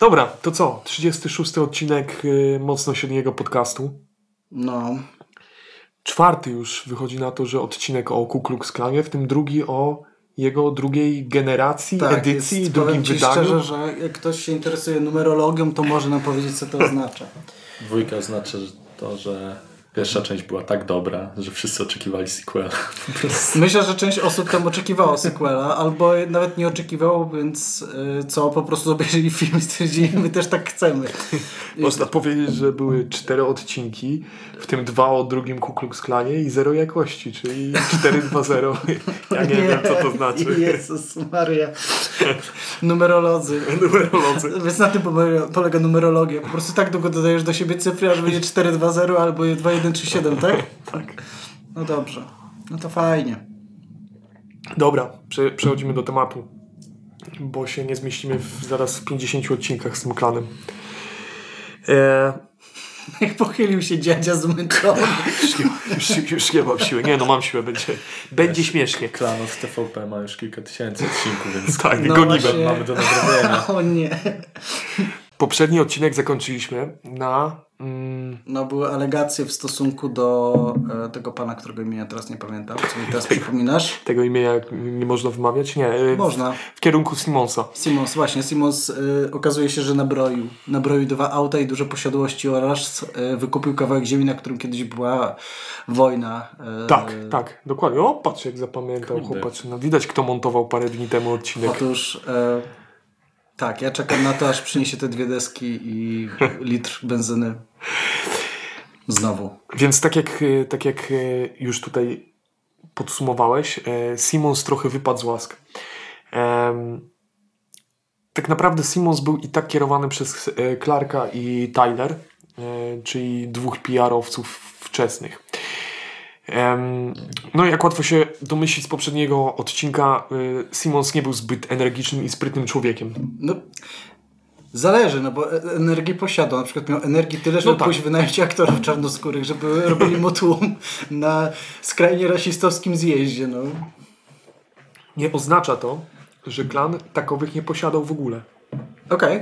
Dobra, to co? 36 odcinek y, mocno średniego podcastu. No. Czwarty już wychodzi na to, że odcinek o Ku Klux Klanie, w tym drugi o jego drugiej generacji, Tak, edycji, jest, drugim ci wydaniu. szczerze, że jak ktoś się interesuje numerologią, to może nam powiedzieć, co to oznacza. Dwójka oznacza to, że pierwsza część była tak dobra, że wszyscy oczekiwali sequela. Myślę, że część osób tam oczekiwało sequela, albo nawet nie oczekiwało, więc y, co, po prostu obejrzeli film i stwierdzili, my też tak chcemy. Można powiedzieć, że były cztery odcinki, w tym dwa o drugim Ku Klux Klanie i zero jakości, czyli 4-2-0. Ja nie, wiem, co to znaczy. Jezus Maria. Numerolodzy. Numerolodzy. Więc na tym polega- numerologia. Po prostu tak długo dodajesz do siebie cyfry, aż będzie 4-2-0 albo 2-1-3-7, tak? Tak. No dobrze. No to fajnie. Dobra, prze, przechodzimy do tematu, bo się nie zmieścimy w, zaraz w 50 odcinkach z tym klanem. E, Jak pochylił się dziadzia zmęczony. już, nie, już, już nie mam siły. Nie no, mam siłę, będzie, będzie śmiesznie. Klan od TVP ma już kilka tysięcy odcinków, więc Tak, No gonimy. właśnie. mamy do nadrobienia. O nie. Poprzedni odcinek zakończyliśmy na... Mm, No były alegacje w stosunku do e, tego pana, którego imienia teraz nie pamiętam. Co mi teraz przypominasz? tego imienia nie można wymawiać? Nie. e, Można. W kierunku Simonsa. Simons, właśnie. Simons y, okazuje się, że nabroił. Nabroił dwa auta i duże posiadłości oraz y, wykupił kawałek ziemi, na którym kiedyś była wojna. y, Tak, tak, dokładnie. O, patrz jak zapamiętał. No, widać kto montował parę dni temu odcinek. Otóż y, tak, ja czekam na to, aż przyniesie te dwie deski i litr benzyny. Znowu. Więc tak jak, e, tak jak e, już tutaj podsumowałeś, e, Simons trochę wypadł z łask. Tak naprawdę Simons był i tak kierowany przez Clarka i Tyler, czyli dwóch PR-owców wczesnych. No jak łatwo się domyślić z poprzedniego odcinka, e, Simons nie był zbyt energicznym i sprytnym człowiekiem. No, zależy, no bo e- energię posiadał. Na przykład miał energii tyle, żeby No tak. pójść wynająć aktorów czarnoskórych, żeby robili mu tłum na skrajnie rasistowskim zjeździe. No. Nie oznacza to, że klan takowych nie posiadał w ogóle. Okej.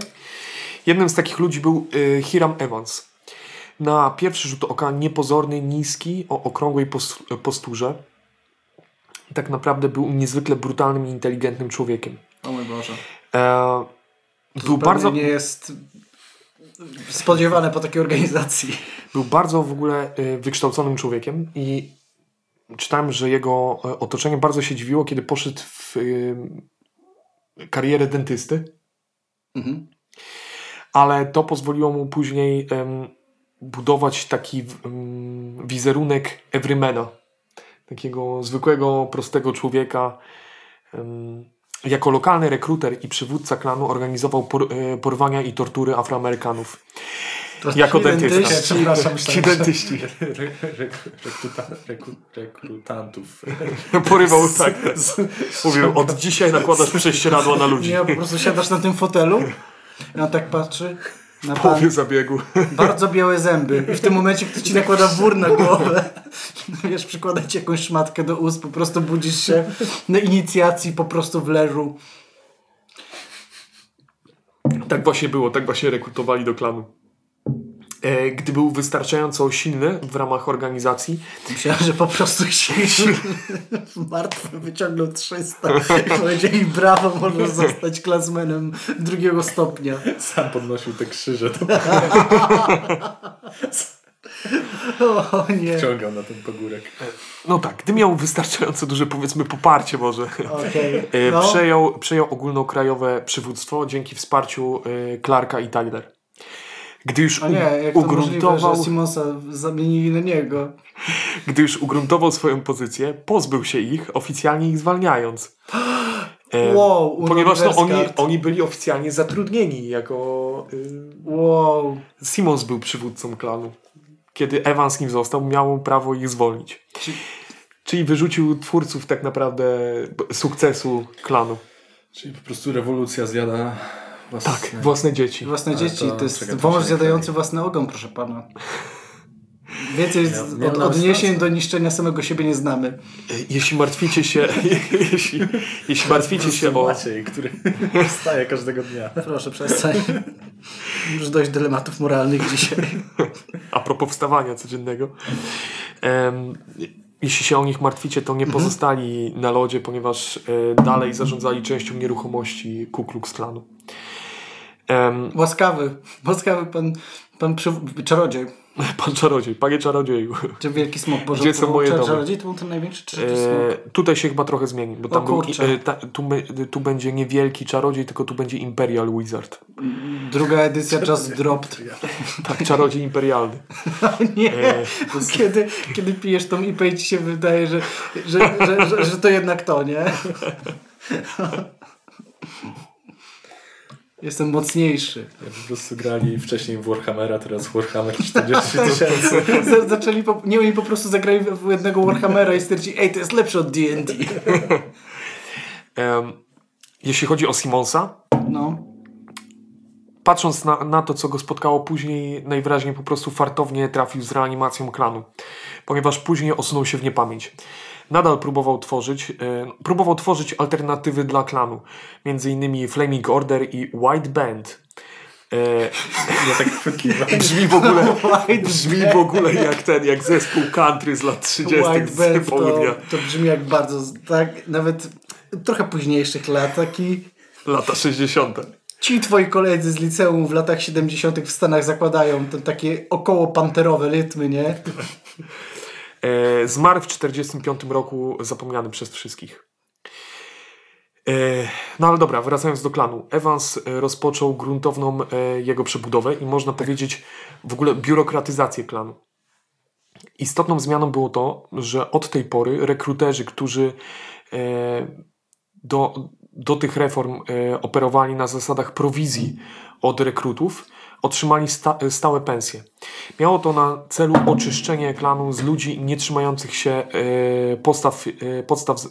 Jednym z takich ludzi był y, Hiram Evans. Na pierwszy rzut oka niepozorny, niski, o okrągłej pos- posturze. Tak naprawdę był niezwykle brutalnym i inteligentnym człowiekiem. O mój Boże. E, był, bardzo, nie jest spodziewane po takiej organizacji. był bardzo w ogóle y, wykształconym człowiekiem i czytałem, że jego e, otoczenie bardzo się dziwiło, kiedy poszedł w y, karierę dentysty. Mhm. ale to pozwoliło mu później budować taki em, wizerunek everymana, takiego zwykłego, prostego człowieka. Jako lokalny rekruter i przywódca klanu organizował e, porwania i tortury Afroamerykanów. Jako dentysta. Przepraszam, Ci dentyści. Re, re, rekruta, rekru, rekrutantów. Porywał tak. Mówił, od dzisiaj nakładasz prześcieradła na ludzi. Nie, po prostu siadasz na tym fotelu i on tak patrzy na pan, połowie zabiegu. bardzo białe zęby i w tym momencie ktoś ci nakłada wór na głowę. Wiesz, przykłada ci jakąś szmatkę do ust, po prostu budzisz się na inicjacji po prostu w leżu. Tak właśnie było, tak właśnie rekrutowali do klanu. E, Gdy był wystarczająco silny w ramach organizacji, Myślałem, że po prostu się martwy wyciągnął 300 i powiedzieli brawo, możesz zostać klasmenem drugiego stopnia. Sam podnosił te krzyże, to O nie. ciągał na ten pogórek. no tak, gdy miał wystarczająco duże, powiedzmy, poparcie może, Okej. e, No. przejął, przejął ogólnokrajowe przywództwo dzięki wsparciu e, Clarka i Tyler. Gdy już A nie, jak to możliwe, ugruntował, że Simonsa zamienili na niego. gdy już ugruntował swoją pozycję, pozbył się ich, oficjalnie ich zwalniając. E, Wow, ponieważ no, oni, oni byli oficjalnie zatrudnieni jako... y, Wow. Simons był przywódcą klanu. Kiedy Evans nim został, miał prawo ich zwolnić. Czy- Czyli wyrzucił twórców tak naprawdę sukcesu klanu. Czyli po prostu rewolucja zjada własne... Tak, własne dzieci. Własne Ale dzieci, to- to jest wąż zjadający własny ogon, proszę pana. Więcej miał od, odniesień do niszczenia samego siebie nie znamy. E, Jeśli martwicie się, jeśli, jeśli martwicie się o... Maciej, który wstaje każdego dnia. Proszę przestań. Już dość dylematów moralnych dzisiaj. A propos wstawania codziennego. Em, jeśli się o nich martwicie, to nie pozostali na lodzie, ponieważ e, dalej zarządzali częścią nieruchomości Ku Klux Klanu. Em, Łaskawy, łaskawy pan, pan przy, czarodziej. pan czarodziej, panie czarodzieju. Czy wielki smok Boże? Gdzie są moje domy? Czarodziej to był ten największy, czy, E, tutaj się chyba trochę zmieni, bo tam był, e, ta, tu, my- tu będzie nie wielki czarodziej, tylko tu będzie Imperial Wizard. Druga edycja Just Dropped. Tak, czarodziej imperialny. Nie, E, kiedy, kiedy pijesz tą IP ci się wydaje, że, że, że, że, że to jednak to, nie? Jestem mocniejszy. Ja po prostu grali wcześniej w Warhammera, teraz Warhammer 40 tysięcy. Z- Zaczęli, po, nie oni po prostu zagrali w w jednego Warhammera i stwierdzili, ej, to jest lepsze od D&D. em, jeśli chodzi o Simonsa, No. patrząc na, na to, co go spotkało później, najwyraźniej po prostu fartownie trafił z reanimacją klanu, ponieważ później osunął się w niepamięć. Nadal próbował tworzyć, e, próbował tworzyć alternatywy dla klanu, między innymi Flaming Order i White Band. E, Ja tak wykiwam. brzmi w ogóle, White brzmi w ogóle jak ten, jak zespół country z lat 30. White z Band to, południa. to brzmi jak bardzo, tak, nawet trochę późniejszych lat, taki... Lata 60. Ci twoi koledzy z liceum w latach 70. w Stanach zakładają te takie około panterowe rytmy, nie? E, zmarł w 1945 roku, zapomniany przez wszystkich. E, no ale dobra, wracając do klanu. Evans e, rozpoczął gruntowną e, jego przebudowę i można powiedzieć w ogóle biurokratyzację klanu. Istotną zmianą było to, że od tej pory rekruterzy, którzy e, do, do tych reform e, operowali na zasadach prowizji od rekrutów, otrzymali sta, stałe pensje. Miało to na celu oczyszczenie klanu z ludzi nie trzymających się e, postaw, e, podstaw e,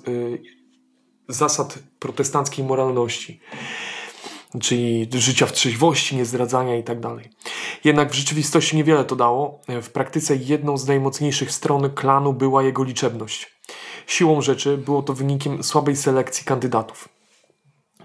zasad protestanckiej moralności, czyli życia w trzeźwości, niezdradzania i tak. Jednak w rzeczywistości niewiele to dało. W praktyce jedną z najmocniejszych stron klanu była jego liczebność. Siłą rzeczy było to wynikiem słabej selekcji kandydatów.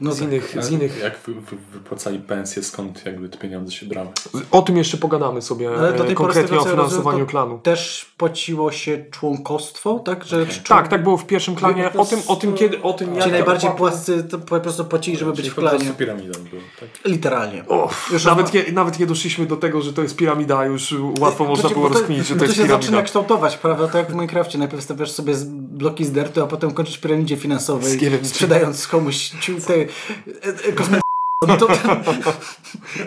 No z tak. innych, z innych Jak wy, wy, wypłacali pensje, skąd jakby te pieniądze się brały? O tym jeszcze pogadamy sobie Ale do tej konkretnie o finansowaniu to klanu. Też płaciło się członkostwo, tak? Że człon- Tak, tak było w pierwszym klanie. To O tym, o tym kiedy, o tym jak najbardziej opłaty- płascy to po prostu płacili, żeby być Czyli w po klanie. piramidą był, tak? Literalnie. O, Już nawet, ma- nie, nawet nie doszliśmy do tego, że to jest piramida, już łatwo można ci- było to, rozkminić, że bo to jest się zaczyna piramida. kształtować, prawda? Tak jak w Minecrafcie. Najpierw stawiasz sobie bloki z dertu, a potem kończysz piramidzie finansowej, sprzedając komuś te e, e, kosmetyki. No to,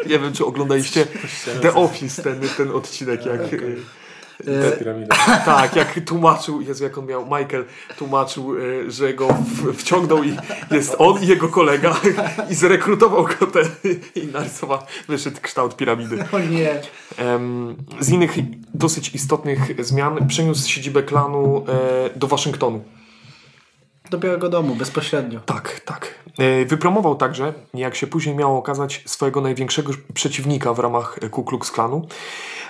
Nie wiem, czy oglądaliście The Office, ten, ten odcinek, jak... e, Te piramidy. Tak, jak tłumaczył, Jezu, jak on miał, Michael tłumaczył, e, że go w, wciągnął i jest on i jego kolega i zrekrutował go ten i narysował, wyszedł kształt piramidy. o nie. Z innych dosyć istotnych zmian przeniósł siedzibę klanu e, do Waszyngtonu. Do Białego Domu, bezpośrednio. Tak, tak. E, Wypromował także, jak się później miało okazać, swojego największego przeciwnika w ramach Ku Klux Klanu,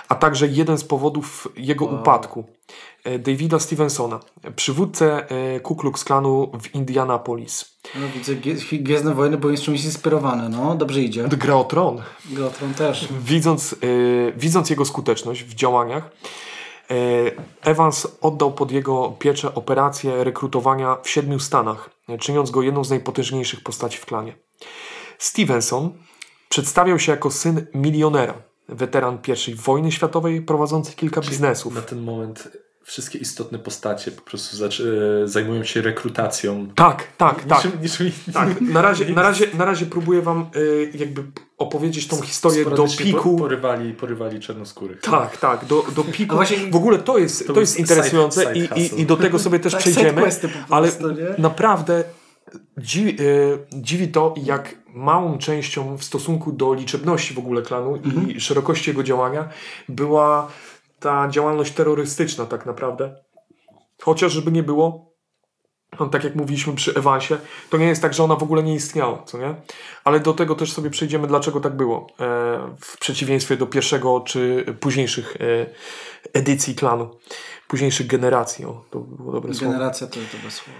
a także jeden z powodów jego upadku, e, Davida Stevensona, przywódcę e, Ku Klux Klanu w Indianapolis. No, widzę, Gwiezdne Wojny były czymś inspirowane. No, dobrze idzie. Gra o tron. Grotron też. Widząc, e, widząc jego skuteczność w działaniach, e, Evans oddał pod jego pieczę operację rekrutowania w siedmiu stanach, e, czyniąc go jedną z najpotężniejszych postaci w klanie. Stevenson przedstawiał się jako syn milionera, weteran I wojny światowej, prowadzący kilka biznesów. Na ten moment wszystkie istotne postacie po prostu e, zajmują się rekrutacją. Tak, tak, tak. Niczym, niczym Tak, na razie, na razie, na razie próbuję wam y, jakby opowiedzieć tą historię do piku. Po, porywali, porywali czarnoskórych. Tak, tak, do, do piku. A właśnie- w ogóle to jest, To to jest side- interesujące side i, hustle. i, i do tego sobie też Tak, przejdziemy. Ale nie? naprawdę dziwi, y, dziwi to, jak małą częścią w stosunku do liczebności w ogóle klanu Mhm. i szerokości jego działania była ta działalność terrorystyczna tak naprawdę. Chociaż żeby nie było, no, tak jak mówiliśmy przy Evansie, to nie jest tak, że ona w ogóle nie istniała, co nie? Ale do tego też sobie przejdziemy, dlaczego tak było. E, w przeciwieństwie do pierwszego czy późniejszych e, edycji klanu, późniejszych generacji. O, to było dobre słowo. Generacja to jest dobre słowo.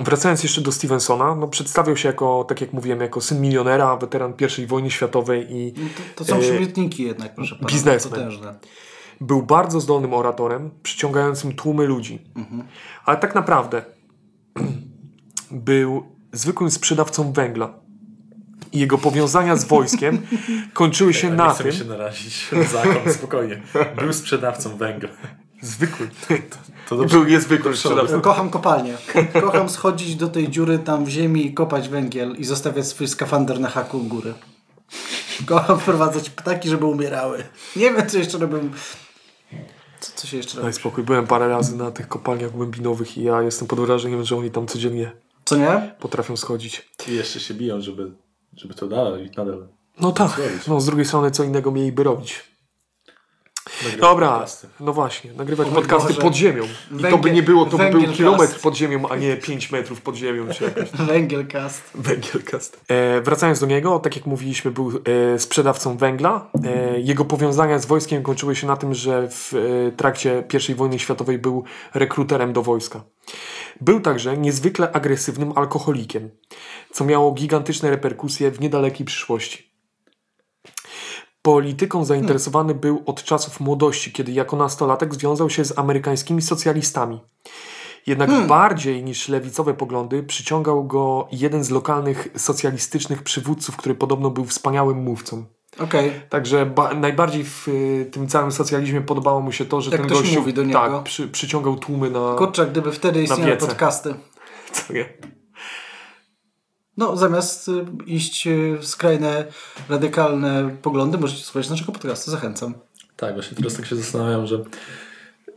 Wracając jeszcze do Stevensona, no przedstawiał się jako, tak jak mówiłem, jako syn milionera, weteran I wojny światowej i No to, to są E, przymiotniki jednak, proszę pana. biznesmen. Był bardzo zdolnym oratorem, przyciągającym tłumy ludzi. Ale tak naprawdę był zwykłym sprzedawcą węgla. I jego powiązania z wojskiem kończyły się nie na tym. się narazić zakon, spokojnie. Był sprzedawcą węgla. Zwykły. To dobrze. Był niezwykłym sprzedawcą. Kocham kopalnię. Ko- Kocham schodzić do tej dziury tam w ziemi i kopać węgiel i zostawiać swój skafander na haku u góry. Kocham wprowadzać ptaki, żeby umierały. Nie wiem, co jeszcze robię. Co, co się jeszcze? Daj spokój. Byłem parę razy na tych kopalniach głębinowych i ja jestem pod wrażeniem, że oni tam codziennie Co nie? potrafią schodzić. I jeszcze się biją, żeby, żeby to dalej, nadal No tak. zrobić. No z drugiej strony co innego mieliby robić. Nagrywać Dobra, podcasty. no właśnie, nagrywać O podcasty Boże. pod ziemią. I to by Węgiel- nie było, to by był kilometr pod ziemią, a nie 5 metrów pod ziemią. Czy jakoś. Węgielcast. Węgielcast. E, wracając do niego, tak jak mówiliśmy, był e, sprzedawcą węgla. E, jego powiązania z wojskiem kończyły się na tym, że w e, trakcie I wojny światowej był rekruterem do wojska. Był także niezwykle agresywnym alkoholikiem, co miało gigantyczne reperkusje w niedalekiej przyszłości. Polityką zainteresowany był od czasów młodości, kiedy jako nastolatek związał się z amerykańskimi socjalistami. Jednak bardziej niż lewicowe poglądy przyciągał go jeden z lokalnych socjalistycznych przywódców, który podobno był wspaniałym mówcą. Okej. Także ba- najbardziej w y, tym całym socjalizmie podobało mu się to, że Jak ten gościu mówi do niego. tak, przy, przyciągał tłumy na... Kurczę, gdyby wtedy istniały podcasty. Co nie? No, zamiast y, iść y, w skrajne, radykalne poglądy, możecie słuchać naszego podcastu. Zachęcam. Tak, właśnie teraz tak się zastanawiam, że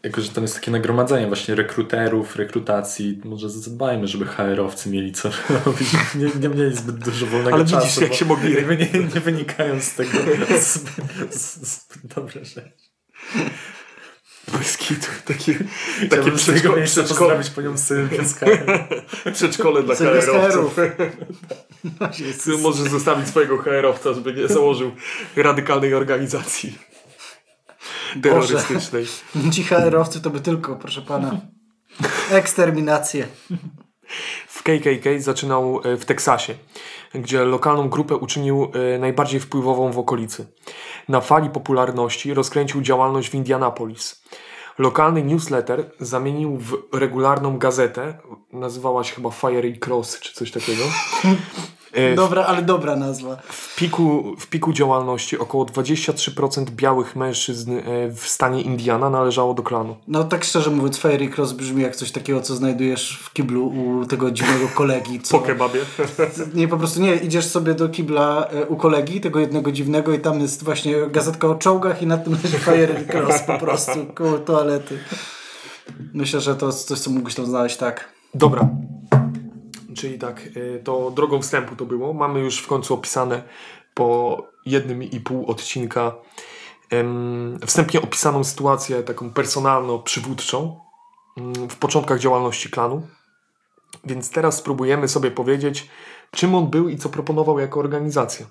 jako, że tam jest takie nagromadzenie właśnie rekruterów, rekrutacji, może zadbajmy, żeby HR-owcy mieli co robić. Nie, nie mieli zbyt dużo wolnego Ale czasu. widzisz, jak się mogli- Nie, nie wynikają z tego z- zbyt dobre rzeczy. Bez kitu. Takie, takie przedszko- miejsca przedszko- pozdrowić panią Sylwię przedszkole dla HR-owców. Jezus. Może zostawić swojego HR-owca, żeby nie założył radykalnej organizacji terrorystycznej. Ci HR-owcy to by tylko, proszę pana, eksterminację. W KKK zaczynał e, w Teksasie, gdzie lokalną grupę uczynił e, najbardziej wpływową w okolicy. Na fali popularności rozkręcił działalność w Indianapolis. Lokalny newsletter zamienił w regularną gazetę, nazywała się chyba Fiery Cross czy coś takiego. E, Dobra, ale dobra nazwa. W piku, w piku działalności około 23% białych mężczyzn e, w stanie Indiana należało do klanu. No tak szczerze mówiąc, Fairy Cross brzmi jak coś takiego, co znajdujesz w kiblu u tego dziwnego kolegi. Co... Po kebabie. Nie, po prostu nie, idziesz sobie do kibla e, u kolegi, tego jednego dziwnego i tam jest właśnie gazetka o czołgach i nad tym leży Fire Cross po prostu koło toalety. Myślę, że to jest coś, co mógłbyś tam znaleźć tak. Dobra. Czyli tak, y, to drogą wstępu to było. Mamy już w końcu opisane po jednym i pół odcinka wstępnie opisaną sytuację taką personalno-przywódczą mm, w początkach działalności klanu. Więc teraz spróbujemy sobie powiedzieć, czym on był i co proponował jako organizacja.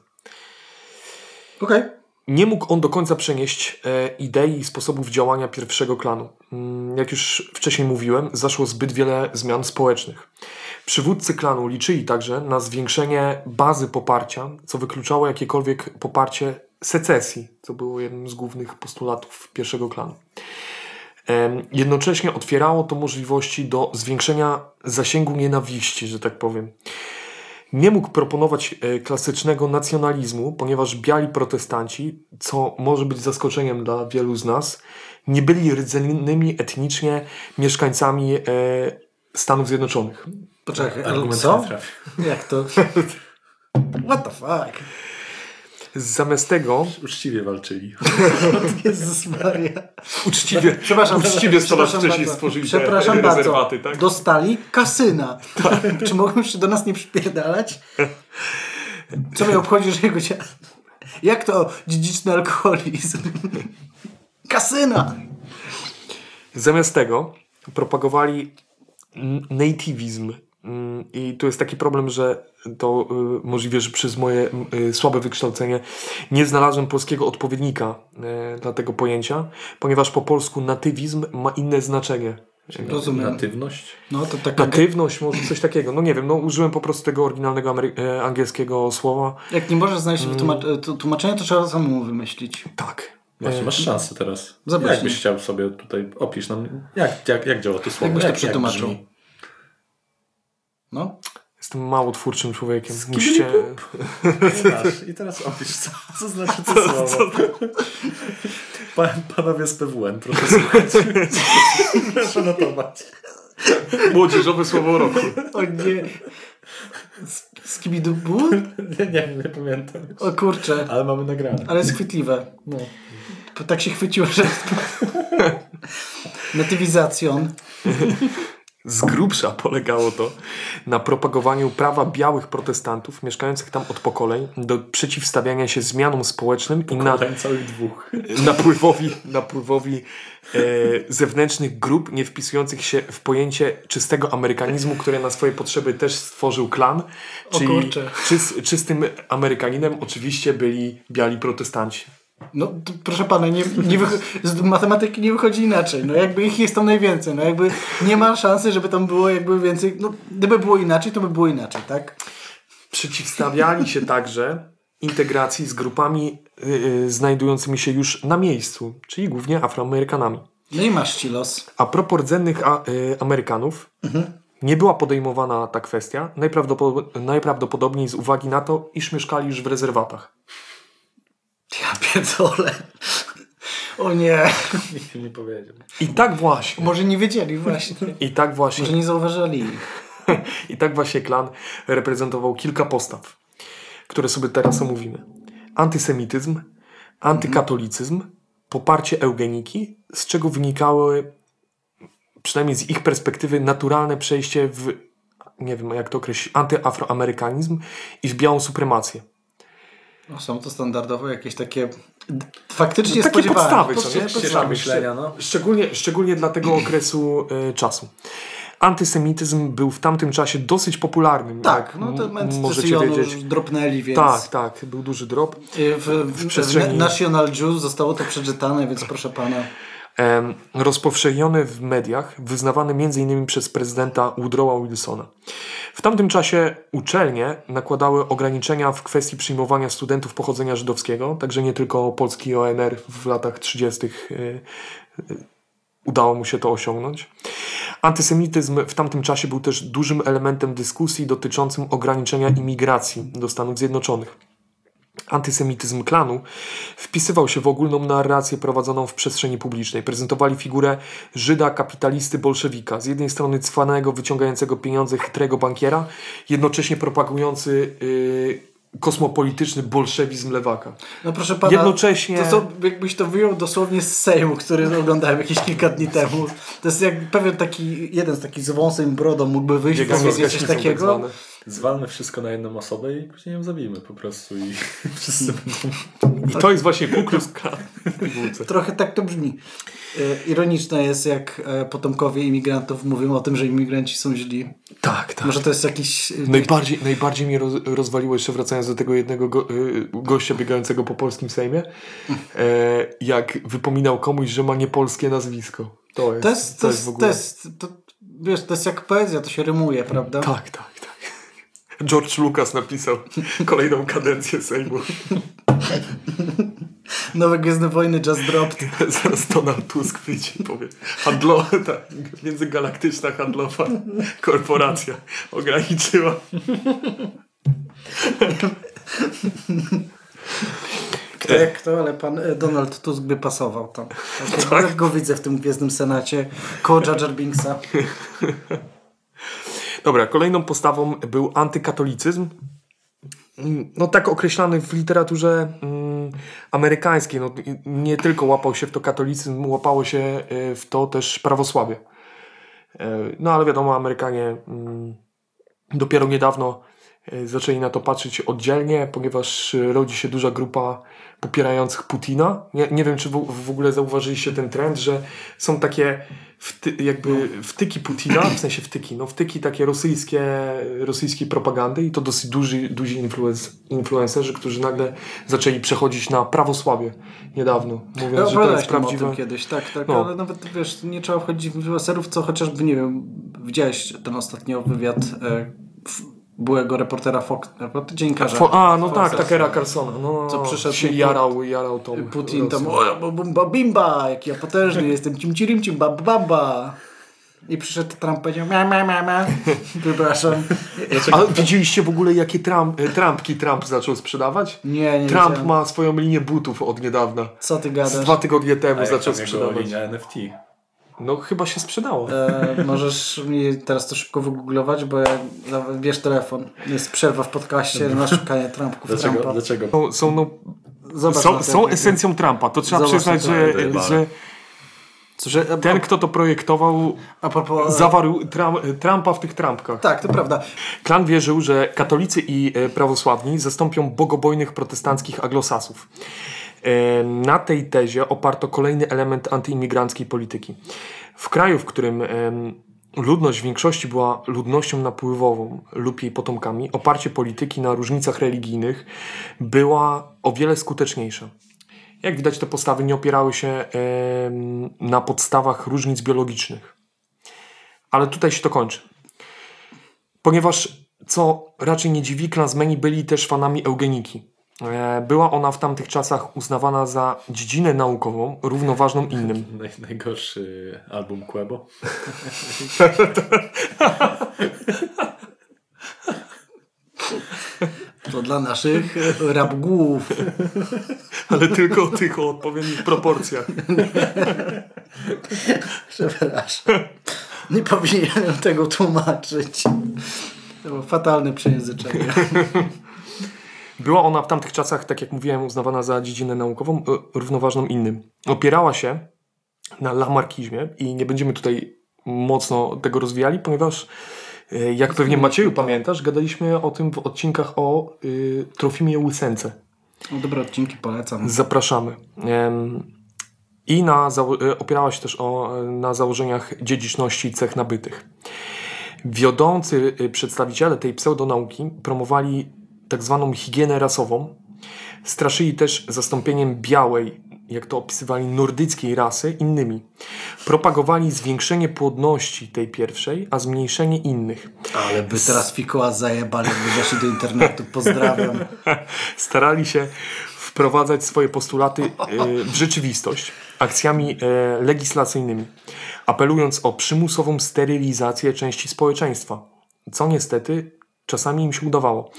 Okej. Nie mógł on do końca przenieść e, idei i sposobów działania pierwszego klanu. Mm, Jak już wcześniej mówiłem, zaszło zbyt wiele zmian społecznych. Przywódcy klanu liczyli także na zwiększenie bazy poparcia, co wykluczało jakiekolwiek poparcie secesji, co było jednym z głównych postulatów pierwszego klanu. Jednocześnie otwierało to możliwości do zwiększenia zasięgu nienawiści, że tak powiem. Nie mógł proponować e, klasycznego nacjonalizmu, ponieważ biali protestanci, co może być zaskoczeniem dla wielu z nas, nie byli rdzennymi etnicznie mieszkańcami e, Stanów Zjednoczonych. Poczekaj, ale Argument co? Jak to? What the fuck? Zamiast tego Uczciwie walczyli. Jezus Maria. uczciwie, Przepraszam, uczciwie 100 lat przepraszam wcześniej bardzo. stworzyli Przepraszam te bardzo. rezerwaty. Tak? Dostali kasyna. Czy mogą się do nas nie przypierdalać? Co mnie obchodzi, że jego dziad... Jak to dziedziczny alkoholizm? Kasyna! Zamiast tego propagowali n- nativism. Mm, I tu jest taki problem, że to y, możliwe, że przez moje y, słabe wykształcenie nie znalazłem polskiego odpowiednika y, dla tego pojęcia, ponieważ po polsku natywizm ma inne znaczenie. Rozumiem. Natywność? No to taka... Natywność, może coś takiego. No nie wiem, no użyłem po prostu tego oryginalnego amery- e, angielskiego słowa. Jak nie możesz znaleźć Mm. to- tłumaczenia, to trzeba samemu wymyślić. Tak. Właśnie, E, masz szansę teraz. Zobacz, Jakbyś nie? chciał sobie tutaj, opisz nam, jak, jak, jak działa to słowo? Jakbyś to jak, przetłumaczył? No. Jestem mało twórczym człowiekiem. Musicie... I teraz opisz, co, co znaczy to słowo. Pa, panowie z PWN, proszę słuchać. proszę notować. Młodzieżowe słowo roku. O nie. Skibidubu? Nie, nie, nie pamiętam. O kurczę. Ale mamy nagrane. Ale jest chwytliwe. No. To tak się chwyciło, że... Natywizacjon. Z grubsza polegało to na propagowaniu prawa białych protestantów mieszkających tam od pokoleń do przeciwstawiania się zmianom społecznym i na, całych dwóch. napływowi, napływowi e, zewnętrznych grup nie wpisujących się w pojęcie czystego amerykanizmu, które na swoje potrzeby też stworzył klan. O Czyli kurczę. czys, czystym Amerykaninem oczywiście byli biali protestanci. No proszę pana, nie, nie z matematyki nie wychodzi inaczej. No jakby ich jest tam najwięcej. No jakby nie ma szansy, żeby tam było jakby więcej. No gdyby było inaczej, to by było inaczej, tak? Przeciwstawiali się także integracji z grupami y, y, znajdującymi się już na miejscu, czyli głównie Afroamerykanami. No i masz ci los. A propos rdzennych a, y, Amerykanów, nie była podejmowana ta kwestia, najprawdopod- najprawdopodobniej z uwagi na to, iż mieszkali już w rezerwatach. Ja pierdolę. O nie. Nikt nie powiedział. I tak właśnie, Może nie wiedzieli właśnie. i tak właśnie, Może nie zauważyli. i tak właśnie klan reprezentował kilka postaw, które sobie teraz omówimy. Antysemityzm, antykatolicyzm, poparcie eugeniki, z czego wynikały, przynajmniej z ich perspektywy, naturalne przejście w, nie wiem jak to określić, antyafroamerykanizm i w białą supremację. No, są to standardowo jakieś takie faktycznie Takie spodziewane. podstawy, co nie? Podstawy. Podstawy. myślenia, no. Szczególnie, szczególnie dla tego okresu y, czasu. Antysemityzm był w tamtym czasie dosyć popularnym. Tak, no to możecie wiedzieć. dropnęli, więc... Tak, tak, był duży drop. Y, W, w, przestrzeni- w National Jews zostało to przeczytane, więc proszę pana. Rozpowszechniony w mediach, wyznawany m.in. przez prezydenta Woodrowa Wilsona. W tamtym czasie uczelnie nakładały ograniczenia w kwestii przyjmowania studentów pochodzenia żydowskiego, także nie tylko Polski ONR w latach 30. y, y, udało mu się to osiągnąć. Antysemityzm w tamtym czasie był też dużym elementem dyskusji dotyczącym ograniczenia imigracji do Stanów Zjednoczonych. Antysemityzm klanu wpisywał się w ogólną narrację prowadzoną w przestrzeni publicznej. Prezentowali figurę Żyda, kapitalisty, bolszewika. Z jednej strony cwanego, wyciągającego pieniądze chytrego bankiera, jednocześnie propagujący yy, kosmopolityczny bolszewizm lewaka. No proszę pana, Jednocześnie- to co, jakbyś to wyjął dosłownie z Sejmu, który oglądałem jakieś kilka dni temu. To jest jak pewien taki, jeden z takich z wąsem brodą mógłby wyjść i Bieganie z powiedzieć coś tak takiego. zwane. Zwalmy wszystko na jedną osobę i później ją zabijmy po prostu i wszyscy będą... I to jest właśnie Ku Klux. Trochę tak to brzmi. E, Ironiczne jest, jak e, potomkowie imigrantów mówią o tym, że imigranci są źli. Tak, tak. Może to jest jakiś... e, Najbardziej, najbardziej mnie roz, rozwaliło, jeszcze wracając do tego jednego go, gościa biegającego po polskim Sejmie, jak wypominał komuś, że ma niepolskie nazwisko. To jest, To jest, to jest, w to ogóle... jest, to, wiesz, to jest jak poezja, to się rymuje, prawda? Tak, tak. George Lucas napisał kolejną kadencję Sejmu. Nowe Gwiezdne Wojny just dropped. Zaraz Donald Tusk wyjdzie i powie handlowa, tak, międzygalaktyczna handlowa korporacja ograniczyła. Kto jak kto, ale pan e, Donald Tusk by pasował tam. Tak, jak go widzę w tym Gwiezdnym Senacie koło Jar Jar Binksa. Dobra, kolejną postawą był antykatolicyzm. No tak określany w literaturze mm, amerykańskiej. No, nie tylko łapał się w to katolicyzm, łapało się y, w to też prawosławie. E, No ale wiadomo, Amerykanie mm, dopiero niedawno zaczęli na to patrzeć oddzielnie, ponieważ e, rodzi się duża grupa popierających Putina. Nie, nie wiem, czy w, w ogóle zauważyliście ten trend, że są takie wty, jakby wtyki Putina, w sensie wtyki, no wtyki takie rosyjskie, rosyjskiej propagandy i to dosyć duży, duzi influence, influencerzy, którzy nagle zaczęli przechodzić na prawosławie niedawno, mówiąc, Ja że to jest prawdziwe. kiedyś, tak, tak, No. ale nawet wiesz, nie trzeba wchodzić w influencerów, co chociażby, nie wiem, widziałeś ten ostatnio wywiad e, f- byłego reportera Fox, reporter, dziennikarza. Fo- a, no tak, Foxa. Takera Carsona. No, Co przyszedł się jarał, jarał tą Putin tam, o, bumba bimba, jaki ja potężny jestem, cim cirim cim bab baba. I przyszedł Trump powiedział, mia, mia, mia, mia. Przepraszam. A widzieliście w ogóle, jakie Trump, e, trampki Trump zaczął sprzedawać? Nie, nie Trump wiedziałem. ma swoją linię butów od niedawna. Co ty Z gadasz? dwa tygodnie temu zaczął sprzedawać. linia NFT? No chyba się sprzedało. E, możesz mi teraz to szybko wygooglować, bo ja, nawet bierz telefon. Jest przerwa w podcaście na szukanie Trumpków Dlaczego? Trumpa. Dlaczego? Są, są, no, Zobacz są, są esencją Trumpa. To trzeba Zobacz przyznać, że, ten- że Że, ten, kto to projektował, a propos... zawarł Tram, Trumpa w tych trampkach. Tak, to prawda. Klan wierzył, że katolicy i e, prawosławni zastąpią bogobojnych protestanckich anglosasów. Na tej tezie oparto kolejny element antyimigranckiej polityki. W kraju, w którym ludność w większości była ludnością napływową lub jej potomkami, oparcie polityki na różnicach religijnych była o wiele skuteczniejsza. Jak widać, te postawy nie opierały się na podstawach różnic biologicznych. Ale tutaj się to kończy. Ponieważ, co raczej nie dziwi, klansmeni byli też fanami eugeniki. E, Była ona w tamtych czasach uznawana za dziedzinę naukową, równoważną innym. Naj, najgorszy album Quebo. To dla naszych rabgłów. Ale tylko o tych o odpowiednich proporcjach. Przepraszam. Nie powinienem tego tłumaczyć. To było fatalne przejęzyczenie. Była ona w tamtych czasach, tak jak mówiłem, uznawana za dziedzinę naukową, e, równoważną innym. Opierała się na lamarkizmie i nie będziemy tutaj mocno tego rozwijali, ponieważ e, jak pewnie Macieju pamiętasz, gadaliśmy o tym w odcinkach o y, Trofimie Łysence. No, dobre odcinki polecam. Zapraszamy. Em, I na, e, opierała się też o, na założeniach dziedziczności cech nabytych. Wiodący przedstawiciele tej pseudonauki promowali tak zwaną higienę rasową. Straszyli też zastąpieniem białej, jak to opisywali, nordyckiej rasy innymi. Propagowali zwiększenie płodności tej pierwszej, a zmniejszenie innych. Ale by teraz fikoła zajebali, jakby weszli do internetu. Pozdrawiam. starali się wprowadzać swoje postulaty e, w rzeczywistość akcjami e, legislacyjnymi, apelując o przymusową sterylizację części społeczeństwa, co niestety czasami im się udawało.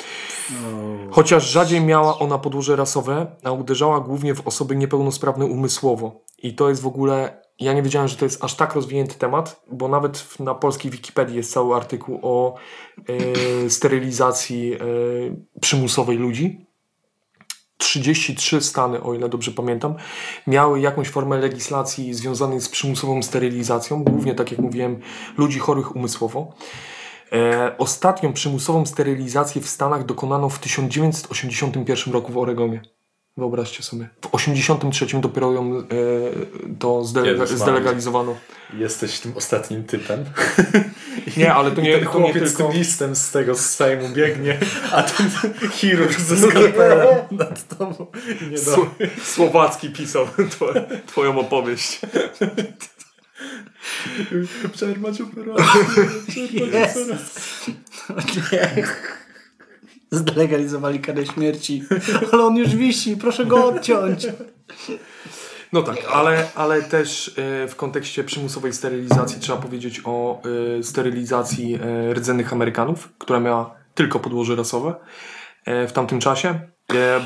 Chociaż rzadziej miała ona podłoże rasowe, a uderzała głównie w osoby niepełnosprawne umysłowo. I to jest w ogóle. Ja nie wiedziałem, że to jest aż tak rozwinięty temat, bo nawet na polskiej Wikipedii jest cały artykuł o e, sterylizacji e, przymusowej ludzi. 33 stany, o ile dobrze pamiętam, miały jakąś formę legislacji związanej z przymusową sterylizacją, głównie, tak jak mówiłem, ludzi chorych umysłowo. E, ostatnią przymusową sterylizację w Stanach dokonano w 1981 roku w Oregonie. Wyobraźcie sobie. W 1983 dopiero ją e, to zdelegalizowano. Jesteś tym ostatnim typem. Nie, ale to nie, ten to nie chłopiec z tylko... tym listem z tego z Sejmu biegnie, a ten chirurg ze skalpelem nad tobą. Nie. Sło- Słowacki pisał twoją opowieść. Przerwać operację. Przerwać Yes. operację. Zdelegalizowali karę śmierci. Ale on już wisi, proszę go odciąć. No tak, ale, ale też e, w kontekście przymusowej sterylizacji trzeba powiedzieć o e, sterylizacji e, rdzennych Amerykanów, która miała tylko podłoże rasowe w tamtym czasie.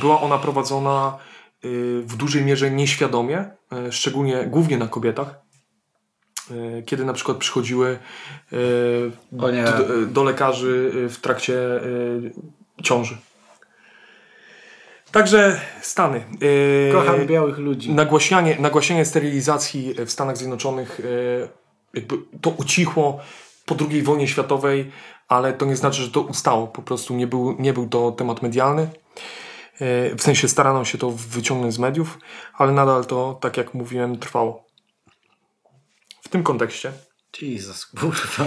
Była ona prowadzona w dużej mierze nieświadomie, szczególnie głównie na kobietach. E, Kiedy na przykład przychodziły e, O nie. do, do lekarzy e, w trakcie e, ciąży. Także Stany. E, Kocham białych ludzi. Nagłaśnianie, nagłaśnianie sterylizacji w Stanach Zjednoczonych e, jakby to ucichło po II wojnie światowej, ale to nie znaczy, że to ustało. Po prostu nie był, nie był to temat medialny. E, W sensie starano się to wyciągnąć z mediów, ale nadal to, tak jak mówiłem, trwało. W tym kontekście Jesus, kurwa.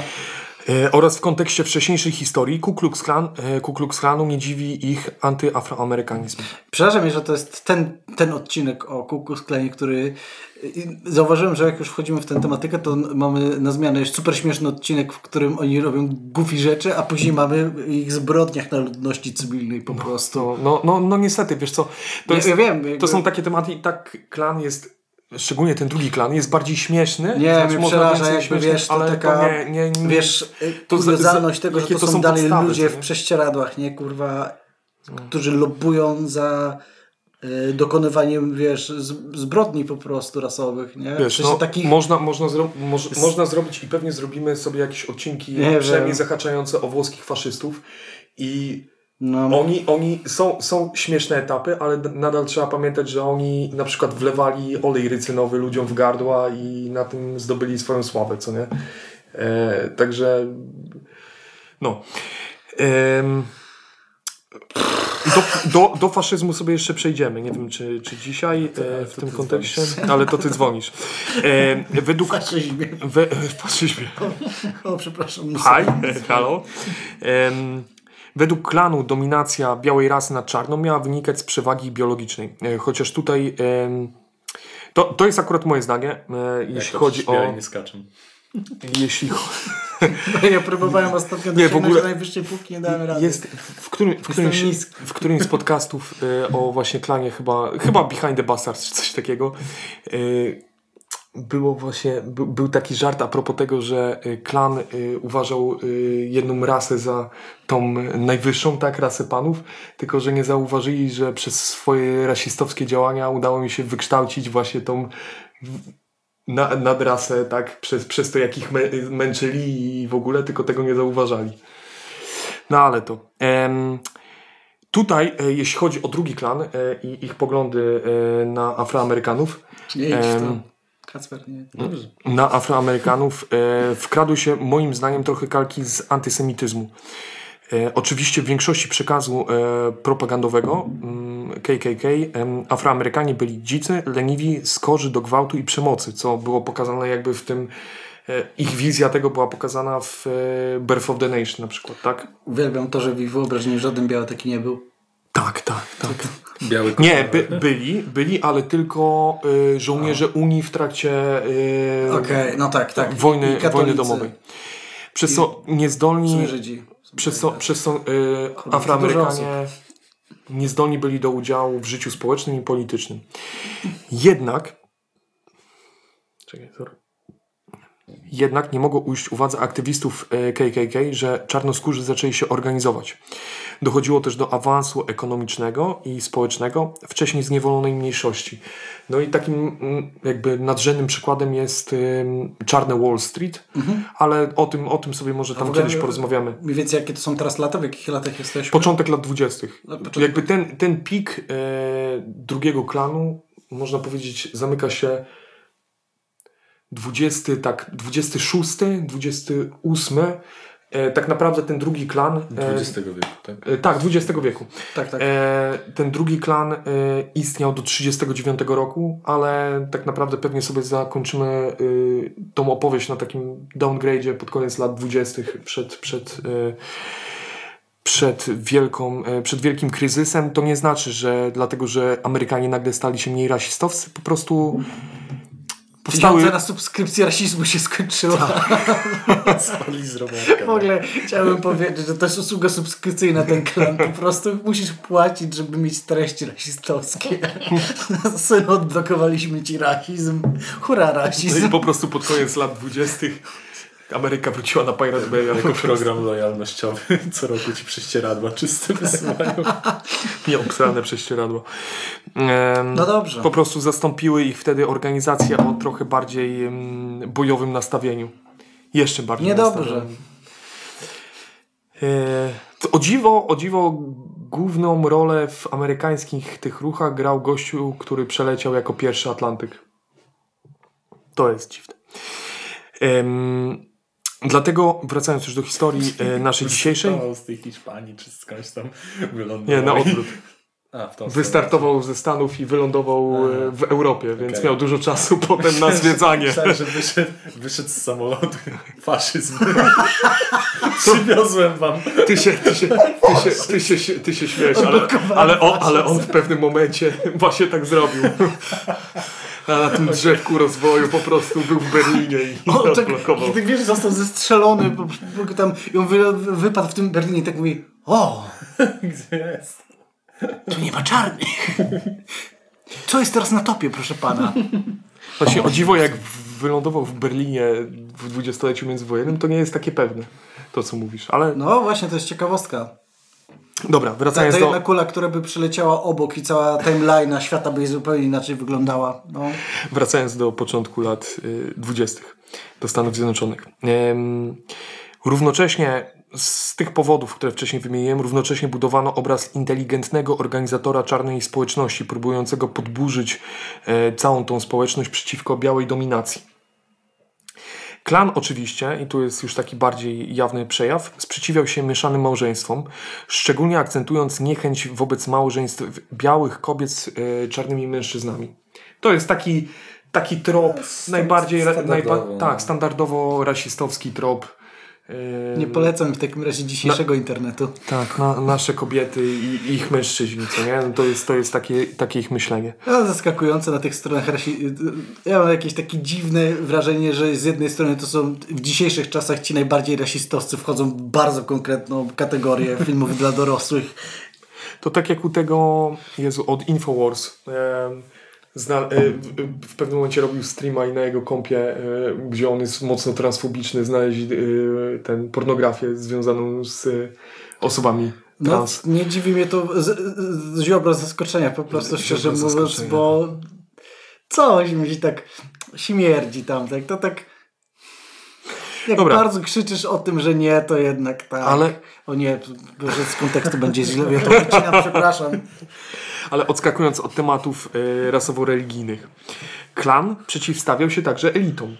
e, oraz w kontekście wcześniejszej historii Ku Klux, Klan, e, Ku Klux Klanu nie dziwi ich antyafroamerykanizm. Przepraszam mnie, że to jest ten, ten odcinek o Ku Klux Klanie, który i zauważyłem, że jak już wchodzimy w tę tematykę, to mamy na zmianę jeszcze super śmieszny odcinek, w którym oni robią goofy rzeczy, a później mamy ich zbrodniach na ludności cywilnej po prostu. To, no, no, no niestety, wiesz co, to, Ja- jest, ja wiem, jakby- to są takie tematy i tak klan jest, szczególnie ten drugi klan, jest bardziej śmieszny. Nie, znaczy mnie przeraża, jakby śmiesznych, wiesz, to ale taka, to nie, nie, nie, wiesz, to to za- kuriozalność za- tego, że to, to są, są dalej podstawy, ludzie w prześcieradłach, nie, kurwa, którzy lobują za y, dokonywaniem, wiesz, z, zbrodni po prostu rasowych, nie? Wiesz, w sensie no, takich... można, można, zro moż, można zrobić i pewnie zrobimy sobie jakieś odcinki Nie przynajmniej wiem. zahaczające o włoskich faszystów i no, oni, oni są, są śmieszne etapy, ale nadal trzeba pamiętać, że oni na przykład wlewali olej rycynowy ludziom w gardła i na tym zdobyli swoją sławę, co nie? E, także no. Do, do, do faszyzmu sobie jeszcze przejdziemy. Nie wiem, czy, czy dzisiaj e, w tym kontekście, ale to ty dzwonisz. E, według... faszyzmie. We, faszyzmie. O, przepraszam. Hi, halo. Em, według klanu dominacja białej rasy nad czarną miała wynikać z przewagi biologicznej. E, chociaż tutaj to, to jest akurat moje zdanie, e, jeśli chodzi o... Nie skaczę. Jeśli cho- Ja próbowałem ostatnio Nie, w ogóle- najwyższej półki, nie dałem rady. jest w, którym, w, którymś, w którymś z podcastów e, o właśnie klanie chyba, chyba Behind the Bastards czy coś takiego było właśnie, by, był taki żart a propos tego, że e, klan e, uważał e, jedną rasę za tą najwyższą, tak, rasę panów, tylko że nie zauważyli, że przez swoje rasistowskie działania udało mi się wykształcić właśnie tą na, nadrasę, tak, przez, przez to jak ich mę, męczyli i w ogóle, tylko tego nie zauważali. No ale to. Em, tutaj, e, jeśli chodzi o drugi klan e, i ich poglądy e, na Afroamerykanów, w to. Kacper, nie. Dobrze. na Afroamerykanów e, wkradły się moim zdaniem trochę kalki z antysemityzmu. E, oczywiście w większości przekazu e, propagandowego mm, KKK em, Afroamerykanie byli dzicy, leniwi, skorzy do gwałtu i przemocy, co było pokazane jakby w tym e, ich wizja tego była pokazana w e, Birth of the Nation na przykład, tak? Uwielbiam to, że w ich wyobraźni żaden biały taki nie był. Tak, tak, tak. Biały Nie, by, byli, byli, ale tylko y, żołnierze Unii w trakcie y, Okej, no tak, tak. wojny, I wojny katolicy. domowej. Przez co niezdolni, Żydzi. przez co, przez co y, Afroamerykanie niezdolni byli do udziału w życiu społecznym i politycznym. Jednak czekaj, sorry. Jednak nie mogło ujść uwadze aktywistów e, KKK, że czarnoskórzy zaczęli się organizować. Dochodziło też do awansu ekonomicznego i społecznego wcześniej zniewolonej mniejszości. No i takim mm, jakby nadrzędnym przykładem jest czarne Wall Street, ale o tym, o tym sobie może tam kiedyś porozmawiamy. Mniej więcej jakie to są teraz lata, w jakich latach jesteśmy? Początek lat 20. No, początek- Jakby ten, ten pik e, drugiego klanu, można powiedzieć, zamyka się 20, tak, 26, 28. E, tak naprawdę ten drugi klan. E, XX wieku, tak? e, tak, XX wieku. Tak, tak. E, ten drugi klan e, istniał do 39 roku, ale tak naprawdę pewnie sobie zakończymy e, tą opowieść na takim downgrade'zie pod koniec lat 20. przed, przed, e, przed, wielką, przed wielkim kryzysem. To nie znaczy, że dlatego, że Amerykanie nagle stali się mniej rasistowscy, po prostu powstały... Pieniądze na subskrypcję rasizmu się skończyła. Spadli z rowerka. W ogóle chciałbym powiedzieć, że to jest usługa subskrypcyjna ten klan. Po prostu musisz płacić, żeby mieć treści rasistowskie. Syn, odblokowaliśmy ci rasizm. Hurra, No i rasizm. po prostu pod koniec lat 20. Ameryka wróciła na Pirate Bay. Jako program lojalnościowy co roku ci prześcieradła czyste wysyłają. Nieobsrane prześcieradło. Em, No dobrze. Po prostu zastąpiły ich wtedy organizacje o trochę bardziej bojowym nastawieniu. Jeszcze bardziej Niedobrze. nastawionym. E, o dziwo, o dziwo główną rolę w amerykańskich tych ruchach grał gościu, który przeleciał jako pierwszy Atlantyk. To jest dziwne. Em, Dlatego, wracając już do historii e, naszej dzisiejszej, z tej Hiszpanii czy skądś tam wylądował. nie, na odwrót. A, Wystartował ze Stanów i wylądował e, w Europie, więc miał dużo czasu potem na zwiedzanie. Myślałem, że wyszedł, wyszedł z samolotu. Faszyzm. Przywiozłem wam. Ty się, ty się, ty się, ty się, ty się śmiesz, ale, ale, on, ale on w pewnym momencie właśnie tak zrobił. A na tym drzewku rozwoju po prostu był w Berlinie i O, tak, odblokował. i tak wiesz, został zestrzelony, bo, bo tam i on wy, wypadł w tym Berlinie i tak mówi o, Gdzie jest? tu nie ma czarnych. Co jest teraz na topie, proszę pana? Właśnie o dziwo, jak wylądował w Berlinie w dwudziestoleciu międzywojennym, to nie jest takie pewne, to co mówisz. Ale No właśnie, to jest ciekawostka. Dobra, wracając ta do... kula, która by przyleciała obok i cała timeline świata by zupełnie inaczej wyglądała. No. wracając do początku lat y, dwudziestych do Stanów Zjednoczonych. Równocześnie z tych powodów, które wcześniej wymieniłem, równocześnie budowano obraz inteligentnego organizatora czarnej społeczności, próbującego podburzyć e, całą tą społeczność przeciwko białej dominacji. Klan oczywiście, i tu jest już taki bardziej jawny przejaw, sprzeciwiał się mieszanym małżeństwom, szczególnie akcentując niechęć wobec małżeństw białych kobiet z e, czarnymi mężczyznami. To jest taki, taki trop, najbardziej, najba- no. tak, standardowo rasistowski trop. E, Nie polecam w takim razie dzisiejszego internetu. Tak, na, nasze kobiety i ich mężczyźni, co nie? No to jest, to jest takie, takie ich myślenie. No, zaskakujące na tych stronach rasi... Ja mam jakieś takie dziwne wrażenie, że z jednej strony to są w dzisiejszych czasach ci najbardziej rasistowcy wchodzą w bardzo konkretną kategorię filmów dla dorosłych. To tak jak u tego, Jezu, od Infowars. Zna, e, w, w pewnym momencie robił streama i na jego kompie, e, gdzie on jest mocno transfobiczny, znaleźli e, ten pornografię związaną z e, osobami No, trans. nie dziwi mnie to z, z ziobro zaskoczenia, po prostu Z szczerze mówiąc, bo coś mi się tak śmierdzi tam, tak, to tak jak Dobra. bardzo krzyczysz o tym, że nie, to jednak tak. Ale- O nie, że z kontekstu będzie źle, ja to wycinam, przepraszam. Ale odskakując od tematów e, rasowo-religijnych, klan przeciwstawiał się także elitom.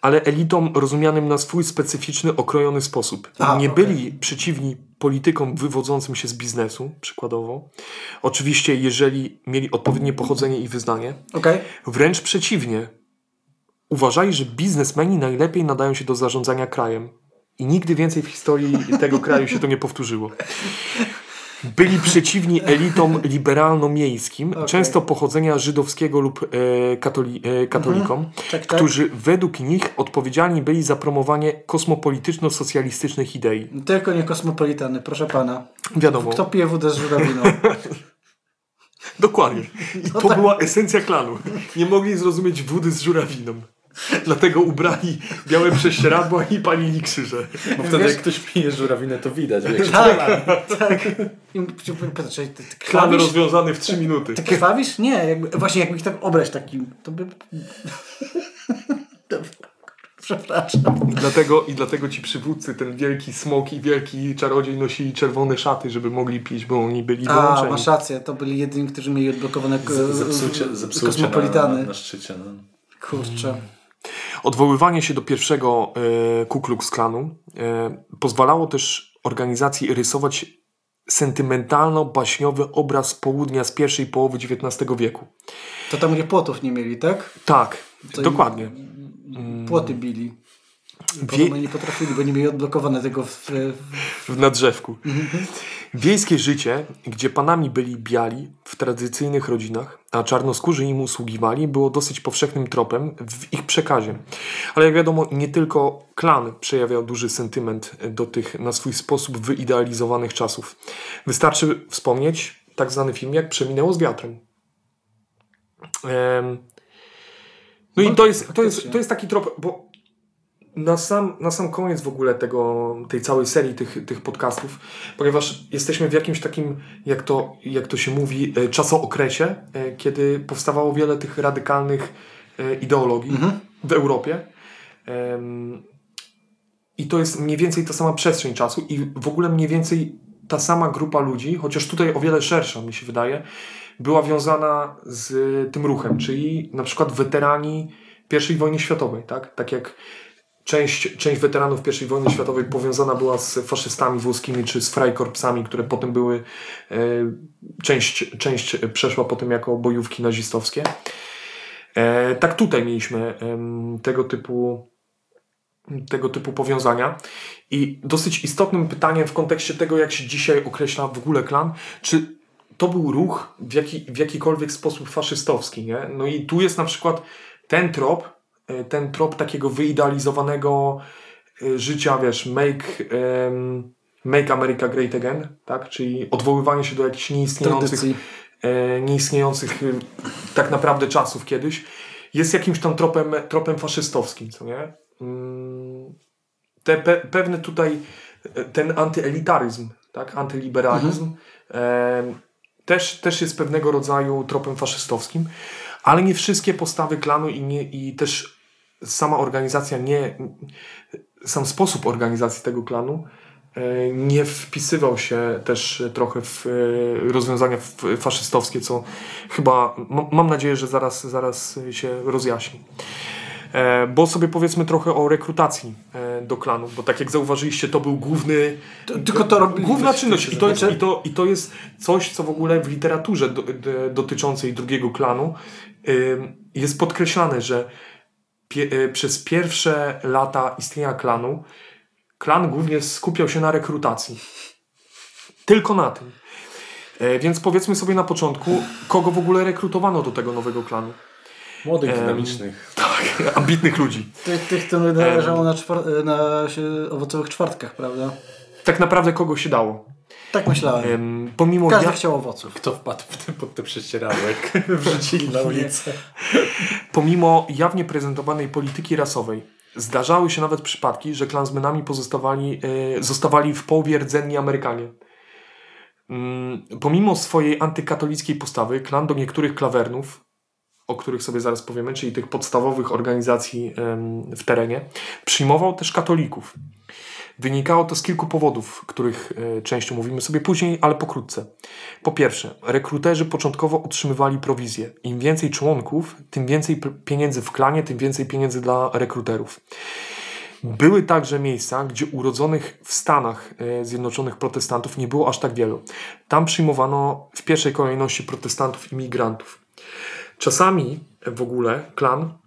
Ale elitom rozumianym na swój specyficzny, okrojony sposób. A, nie okej. byli przeciwni politykom wywodzącym się z biznesu, przykładowo. Oczywiście, jeżeli mieli odpowiednie pochodzenie i wyznanie. Okej? Wręcz przeciwnie. Uważali, że biznesmeni najlepiej nadają się do zarządzania krajem. I nigdy więcej w historii tego kraju się to nie powtórzyło. Byli przeciwni elitom liberalno-miejskim, Okej. często pochodzenia żydowskiego lub e, katoli, e, katolikom, Tak, tak. którzy według nich odpowiedzialni byli za promowanie kosmopolityczno-socjalistycznych idei. Tylko nie kosmopolitany, proszę pana. Wiadomo, Kto pije wódę z żurawiną? dokładnie. I No to tak. była esencja klanu. Nie mogli zrozumieć wody z żurawiną. Dlatego ubrali białe prześcieradła i palili krzyże. Bo wtedy Wiesz- jak ktoś pije żurawinę, to widać. Się tak, tak. I m- czy- Patrz, ty, ty Klan rozwiązany w 3 minuty. Ty krwawisz? Nie, jakby, właśnie jakby ich tak obrać takim, to by... Przepraszam. I dlatego, I dlatego ci przywódcy, ten wielki smok i wielki czarodziej nosili czerwone szaty, żeby mogli pić, bo oni byli A, wyłączeni. masz rację, to byli jedyni, którzy mieli odblokowane Zepsucie, zepsucie na, kosmopolitany. na, na szczycie. No. Kurczę. Odwoływanie się do pierwszego e, Ku Klux Klanu e, pozwalało też organizacji rysować sentymentalno-baśniowy obraz południa z pierwszej połowy XIX wieku. To tam gdzie płotów nie mieli, tak? Tak, To dokładnie. Płoty bili. Wie- Podobno nie potrafili, bo nie mieli odblokowane tego w, w, na drzewku. Wiejskie życie, gdzie panami byli biali w tradycyjnych rodzinach, a czarnoskórzy im usługiwali, było dosyć powszechnym tropem w ich przekazie. Ale jak wiadomo, nie tylko klan przejawiał duży sentyment do tych na swój sposób wyidealizowanych czasów. Wystarczy wspomnieć tak zwany film jak Przeminęło z wiatrem. Em, no i to jest, to, jest, to jest taki trop, bo na sam, na sam koniec w ogóle tego, tej całej serii tych, tych podcastów, ponieważ jesteśmy w jakimś takim, jak to, jak to się mówi, e, czasookresie, e, kiedy powstawało wiele tych radykalnych e, ideologii w Europie. I to jest mniej więcej ta sama przestrzeń czasu i w ogóle mniej więcej ta sama grupa ludzi, chociaż tutaj o wiele szersza mi się wydaje, była wiązana z tym ruchem, czyli na przykład weterani I wojny światowej, tak? Tak jak część, część weteranów I wojny światowej powiązana była z faszystami włoskimi czy z Freikorpsami, które potem były, e, część, część przeszła potem jako bojówki nazistowskie. E, tak tutaj mieliśmy tego typu tego typu powiązania. I dosyć istotnym pytaniem w kontekście tego, jak się dzisiaj określa w ogóle klan, czy to był ruch w, jaki, w jakikolwiek sposób faszystowski. Nie? No i tu jest na przykład ten trop, e, ten trop takiego wyidealizowanego e, życia, wiesz, make, um, make America Great Again, tak? czyli odwoływanie się do jakichś nieistniejących, e, nieistniejących tak naprawdę czasów kiedyś, jest jakimś tam tropem, tropem faszystowskim, co nie? Mm, te pe, pewne tutaj ten antyelitaryzm, tak? antyliberalizm mhm. też, też jest pewnego rodzaju tropem faszystowskim, ale nie wszystkie postawy klanu i, nie, i też sama organizacja nie, sam sposób organizacji tego klanu e, nie wpisywał się też trochę w e, rozwiązania faszystowskie, co chyba mam nadzieję, że zaraz, zaraz się rozjaśni. E, bo sobie powiedzmy trochę o rekrutacji e, do klanu, bo tak jak zauważyliście, to był główny. To, tylko to robi. Główna czynność. I to, jest, i, to, I to jest coś, co w ogóle w literaturze do, do, dotyczącej drugiego klanu jest podkreślane, że pie, e, przez pierwsze lata istnienia klanu klan głównie skupiał się na rekrutacji. Tylko na tym. Więc powiedzmy sobie na początku, kogo w ogóle rekrutowano do tego nowego klanu. Młodych, dynamicznych. Tak, ambitnych ludzi. Tych, tych którym należało na, czwar- na owocowych czwartkach, prawda? Tak naprawdę kogo się dało. Tak myślałem. pomimo Każdy ja... chciał owoców. Kto wpadł w tym, pod te prześcieradłek? Wrzucili na ulicę. pomimo jawnie prezentowanej polityki rasowej, zdarzały się nawet przypadki, że klansmenami pozostawali, e, zostawali w połowie rdzenni Amerykanie. Mm, pomimo swojej antykatolickiej postawy, klan do niektórych klawernów o których sobie zaraz powiemy, czyli tych podstawowych organizacji w terenie, przyjmował też katolików. Wynikało to z kilku powodów, których e, częścią mówimy sobie później, ale pokrótce. Po pierwsze, rekruterzy początkowo otrzymywali prowizję. Im więcej członków, tym więcej pieniędzy w klanie, tym więcej pieniędzy dla rekruterów. Były także miejsca, gdzie urodzonych w Stanach e, Zjednoczonych protestantów nie było aż tak wielu. Tam przyjmowano w pierwszej kolejności protestantów imigrantów. Czasami w ogóle klan,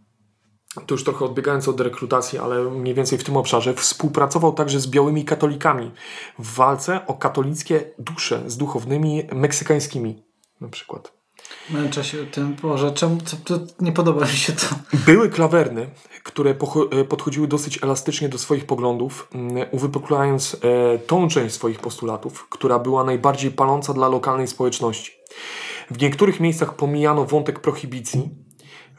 to już trochę odbiegając od rekrutacji, ale mniej więcej w tym obszarze, współpracował także z białymi katolikami w walce o katolickie dusze z duchownymi meksykańskimi na przykład. Męczę się tym, Boże, czemu to, to nie podoba mi się to. Były klawerny, które podchodziły dosyć elastycznie do swoich poglądów, mm, uwypuklając e, tą część swoich postulatów, która była najbardziej paląca dla lokalnej społeczności. W niektórych miejscach pomijano wątek prohibicji,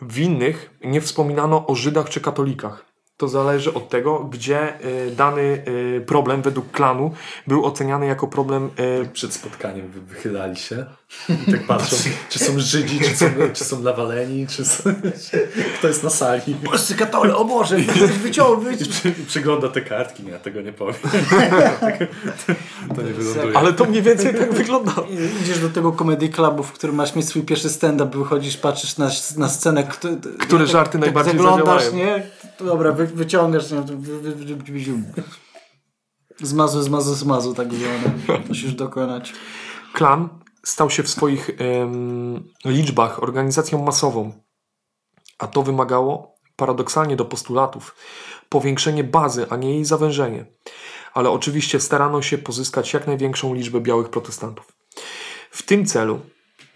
w innych nie wspominano o Żydach czy katolikach. To zależy od tego, gdzie y, dany y, problem według klanu był oceniany jako problem. Y... Przed spotkaniem wychylali się i tak patrzą, czy są Żydzi, czy są, czy są Lawaleni, czy, są, kto jest na sali. Polscy katole, o Boże, wyciągnąć. I przygląda te kartki, nie, ja tego nie powiem. to nie wyląduje. Ale to mniej więcej tak wygląda. Idziesz do tego comedy clubu, w którym masz mieć swój pierwszy stand-up, wychodzisz, patrzysz na, na scenę, kto, które żarty tak, najbardziej zadziałają. nie? Dobra, wy, wyciągasz, nie? Wy, wy, wy, Zmazu, zmazu, zmazu, tak zwane. Musisz dokonać. Klan stał się w swoich liczbach organizacją masową, a to wymagało paradoksalnie do postulatów powiększenie bazy, a nie jej zawężenie. Ale oczywiście starano się pozyskać jak największą liczbę białych protestantów. W tym celu,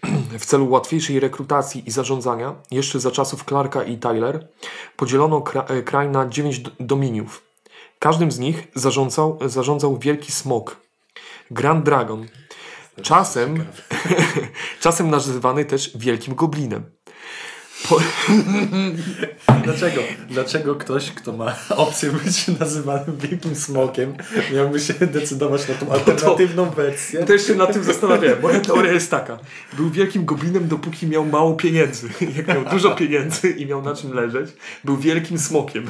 w celu łatwiejszej rekrutacji i zarządzania, jeszcze za czasów Clarka i Tyler, podzielono e, kraj na dziewięć dominiów. Każdym z nich zarządzał, zarządzał wielki smok, Grand Dragon, Czasem, czasem nazywany też Wielkim Goblinem. Po... Dlaczego? Dlaczego ktoś, kto ma opcję być nazywanym Wielkim Smokiem, miałby się decydować na tą alternatywną to, wersję? Też się nad tym zastanawiałem. Moja teoria jest taka. Był Wielkim Goblinem, dopóki miał mało pieniędzy. Jak miał dużo pieniędzy i miał na czym leżeć, był Wielkim Smokiem.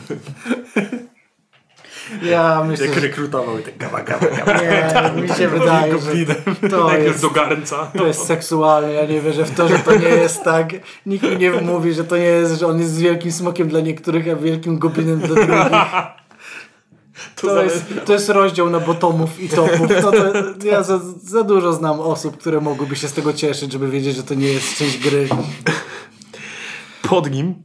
Ja myślę, Jak rekrutował i tak gawa, gawa, gawa. Nie, mi się wydaje, że to jest, do garnca. to jest seksualne. Ja nie wierzę w to, że to nie jest tak. Nikt mi nie mówi, że to nie jest, że on jest wielkim smokiem dla niektórych, a wielkim goblinem dla drugich. To, zale- jest, to jest rozdział na botomów i topów. To, to, ja za, za dużo znam osób, które mogłyby się z tego cieszyć, żeby wiedzieć, że to nie jest część gry. Pod nim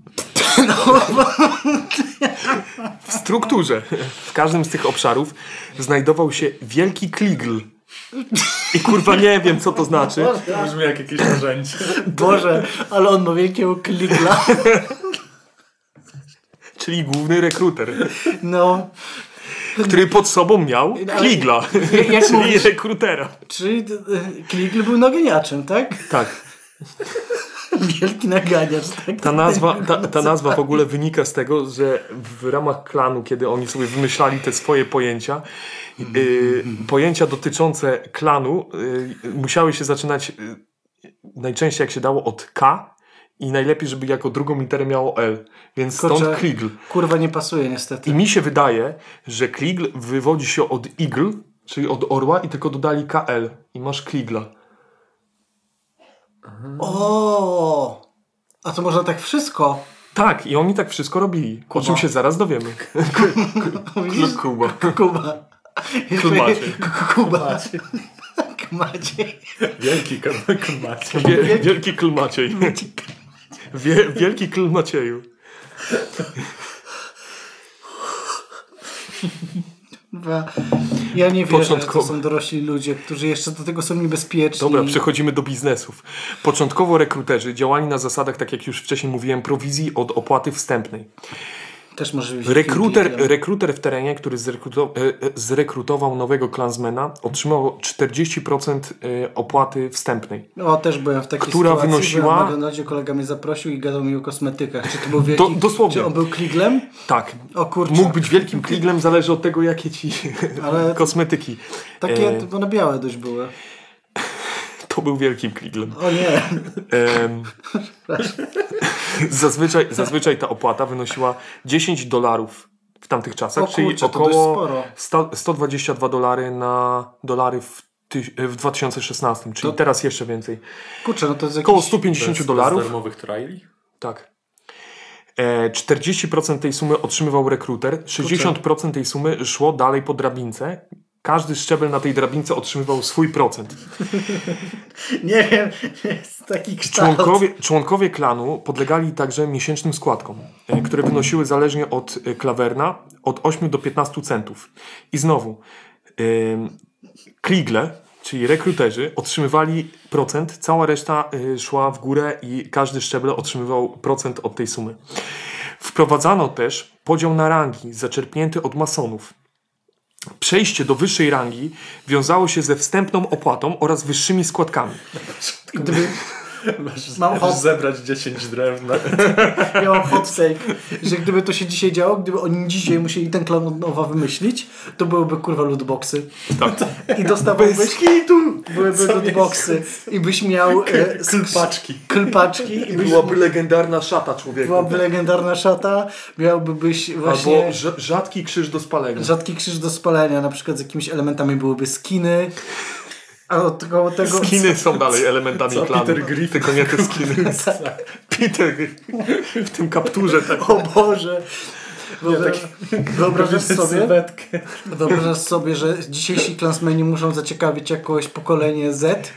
w strukturze w każdym z tych obszarów znajdował się wielki kligl. I kurwa nie wiem, co to znaczy. To brzmi jak jakieś narzędzie. Boże, ale on ma wielkiego kligla. Czyli główny rekruter, No, który pod sobą miał kligla. jak Czyli mówisz? rekrutera. czyli y, kligl był naganiaczem, tak? Tak. Wielki naganiacz, tak? Ta nazwa, ta, ta nazwa w ogóle wynika z tego, że w ramach klanu, kiedy oni sobie wymyślali te swoje pojęcia, y, pojęcia dotyczące klanu y, musiały się zaczynać y, najczęściej jak się dało od K i najlepiej, żeby jako drugą literę miało L. Więc stąd Kligl. Kurwa nie pasuje niestety. I mi się wydaje, że Kligl wywodzi się od Igl, czyli od orła i tylko dodali KL i masz Kligla. O, A to można tak wszystko. Tak, i oni tak wszystko robili. O czym się zaraz dowiemy. Kuba. Kuba. Kumaciej. Kuba. Maciej. Wielki Maciej. Wie, wielki kl Maciej. Wie, wielki kl Macieju. Kurwa. Ja nie wierzę, że to Początkowo. są dorośli ludzie, którzy jeszcze do tego są niebezpieczni. Dobra, przechodzimy do biznesów. Początkowo rekruterzy działali na zasadach, tak jak już wcześniej mówiłem, prowizji od opłaty wstępnej. Też może być Rekruter, rekruter w terenie, który zrekruto, e, e, zrekrutował nowego klansmena, otrzymał 40% e, opłaty wstępnej. No, też byłem w takiej która sytuacji. wynosiła- w McDonaldzie, kolega mnie zaprosił i gadał mi o kosmetykach. Czy to był wielki... Do- dosłownie. Czy on był kliglem? Tak. O kurczę. Mógł być wielkim kliglem, zależy od tego, jakie ci Ale- kosmetyki. Takie, one białe dość były. To był wielkim kliglem. O nie. Zazwyczaj, zazwyczaj ta opłata wynosiła 10 dolarów w tamtych czasach, O czyli kurczę, około sporo. 100, 122 dolary na dolary w, ty, w 2016, czyli To- teraz jeszcze więcej. Kurczę, no to jest Około jakiś... 150 Bez, dolarów. bez darmowych triali? Tak. E, 40% tej sumy otrzymywał rekruter, 60% tej sumy szło dalej po drabince. Każdy szczebel na tej drabince otrzymywał swój procent. Nie wiem, jest taki kształt. Członkowie, członkowie klanu podlegali także miesięcznym składkom, e, które wynosiły zależnie od e, klawerna od 8 do 15 centów. I znowu, ym, kligle, czyli rekruterzy, otrzymywali procent, cała reszta szła w górę i każdy szczebel otrzymywał procent od tej sumy. Wprowadzano też podział na rangi zaczerpnięty od masonów. Przejście do wyższej rangi wiązało się ze wstępną opłatą oraz wyższymi składkami. Gdyby, Masz, Mam masz hot- zebrać 10 drewna. ja mam hot take, że gdyby to się dzisiaj działo, gdyby oni dzisiaj musieli ten klan od nowa wymyślić, to byłyby kurwa lootboxy. I dostawałbyś... hitu! Byłyby lootboxy. I byś miał... E, Klpaczki. klpaczki i byś, Byłaby legendarna szata człowieka. byłaby legendarna szata, miałby byś właśnie... Albo rz- rzadki krzyż do spalenia. Rzadki krzyż do spalenia, na przykład z jakimiś elementami byłyby skiny, a od koło tego... Skiny są dalej elementami Co, klanu. Peter Griffin? Tylko nie te skiny. Peter w tym kapturze tak. O Boże! Wyobrażasz sobie, Sylwetkę. wyobrażasz sobie, że dzisiejsi klansmeni muszą zaciekawić jakoś pokolenie Z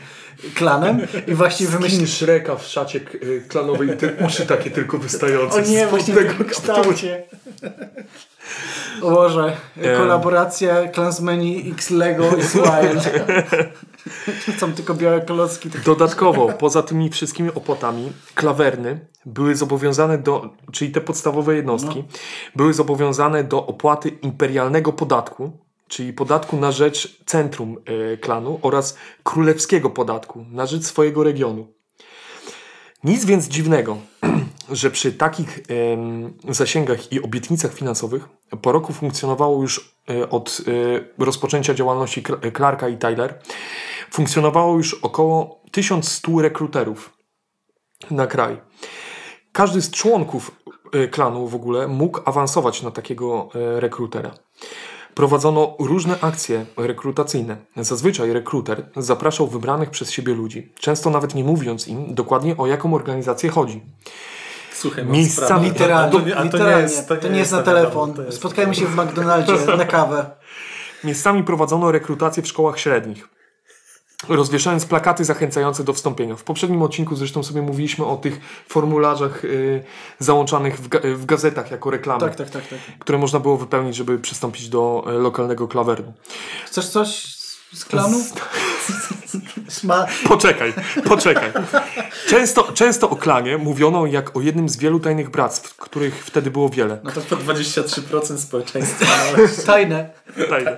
klanem i właśnie Skin wymyślić Shreka w szacie y, klanowej i te uszy takie tylko wystające. o nie, właśnie w tego kaptura. kształcie. O Boże, kolaboracja klansmeni X Lego is wild. Są tylko białe klocki. takie- Dodatkowo, poza tymi wszystkimi opłatami, klawerny były zobowiązane do, czyli te podstawowe jednostki, były zobowiązane do opłaty imperialnego podatku, czyli podatku na rzecz centrum e, klanu oraz królewskiego podatku na rzecz swojego regionu. Nic więc dziwnego, że przy takich zasięgach i obietnicach finansowych po roku funkcjonowało już e, od e, rozpoczęcia działalności Clarka i Tyler funkcjonowało już około 1100 rekruterów na kraj. Każdy z członków e, klanu w ogóle mógł awansować na takiego rekrutera. Prowadzono różne akcje rekrutacyjne. Zazwyczaj rekruter zapraszał wybranych przez siebie ludzi, często nawet nie mówiąc im dokładnie o jaką organizację chodzi. Słuchaj, Miejscami-. Literalnie, to nie- to jest- to nie jest na telefon. jest- Spotkajmy się w McDonaldzie na kawę. Miejscami prowadzono rekrutację w szkołach średnich. Rozwieszając plakaty zachęcające do wstąpienia. W poprzednim odcinku zresztą sobie mówiliśmy o tych formularzach y, załączanych w, ga- w gazetach jako reklamy, Tak, tak, tak, tak. które można było wypełnić, żeby przystąpić do e, lokalnego klawernu. Chcesz coś z klanu? Poczekaj, poczekaj. Często, często o klanie mówiono jak o jednym z wielu tajnych bractw, których wtedy było wiele. No to po 23% społeczeństwa. Tajne. Tajne.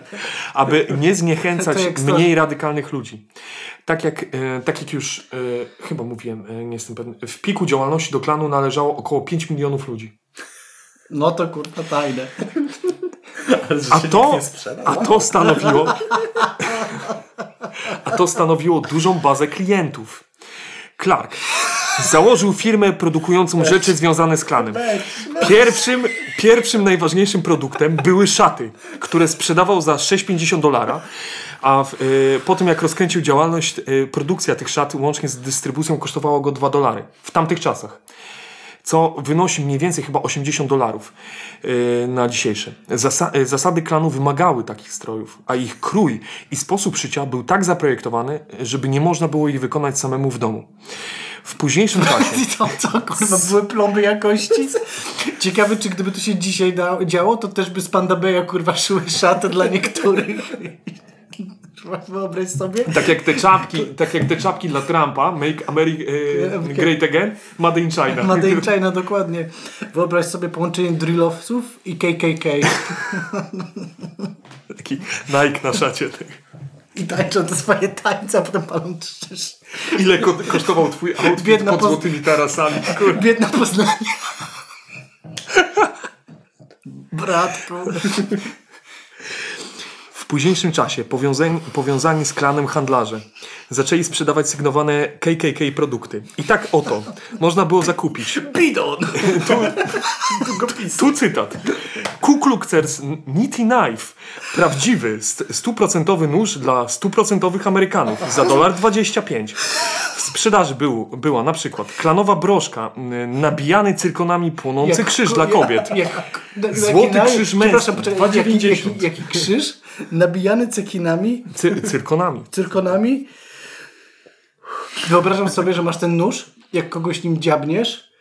Aby nie zniechęcać mniej radykalnych ludzi. Tak jak, e, tak jak już e, chyba mówiłem, e, nie jestem pewny, w piku działalności do klanu należało około 5 milionów ludzi. No to kurwa tajne. A to, a to stanowiło a to stanowiło dużą bazę klientów. Clark założył firmę produkującą rzeczy związane z klanem. Pierwszym, pierwszym najważniejszym produktem były szaty, które sprzedawał za 6,50 dolara, a w, y, po tym jak rozkręcił działalność, y, produkcja tych szat łącznie z dystrybucją kosztowała go 2 dolary w tamtych czasach co wynosi mniej więcej chyba 80 dolarów yy, na dzisiejsze. Zasa yy, zasady klanu wymagały takich strojów, a ich krój i sposób szycia był tak zaprojektowany, żeby nie można było ich wykonać samemu w domu. W późniejszym czasie to, co kurwa były plomby jakości? Ciekawe, czy gdyby to się dzisiaj da, działo, to też by z Panda Beja kurwa szyły szaty dla niektórych. Wyobraź sobie. tak jak te czapki, tak jak te czapki dla Trumpa, Make America yy, Great Again, Made in China. Made in China, dokładnie. Wyobraź sobie połączenie drillowców i KKK. Taki Nike na szacie. I tańczą te swoje tańce, a potem palą krzyż. Ile ko kosztował twój outfit Biedna pod poz- złotymi tarasami? Kur... Biedna Poznanie. Bratku. W późniejszym czasie powiązani, powiązani z klanem handlarze zaczęli sprzedawać sygnowane KKK produkty. I tak oto można było zakupić. Bidon. Tu cytat. Ku Klux Nitty Knife. Prawdziwy, st- stuprocentowy nóż dla stuprocentowych Amerykanów za dolar 25. W sprzedaży był, była na przykład klanowa broszka, n- nabijany cyrkonami płonący krzyż dla kobiet. Jak, jak, Złoty krzyż męski, poczekaj, jaki, 2,90. jaki, jaki krzyż? Nabijany cekinami, Cy- cyrkonami. cyrkonami. Wyobrażam sobie, że masz ten nóż, jak kogoś nim dziabniesz,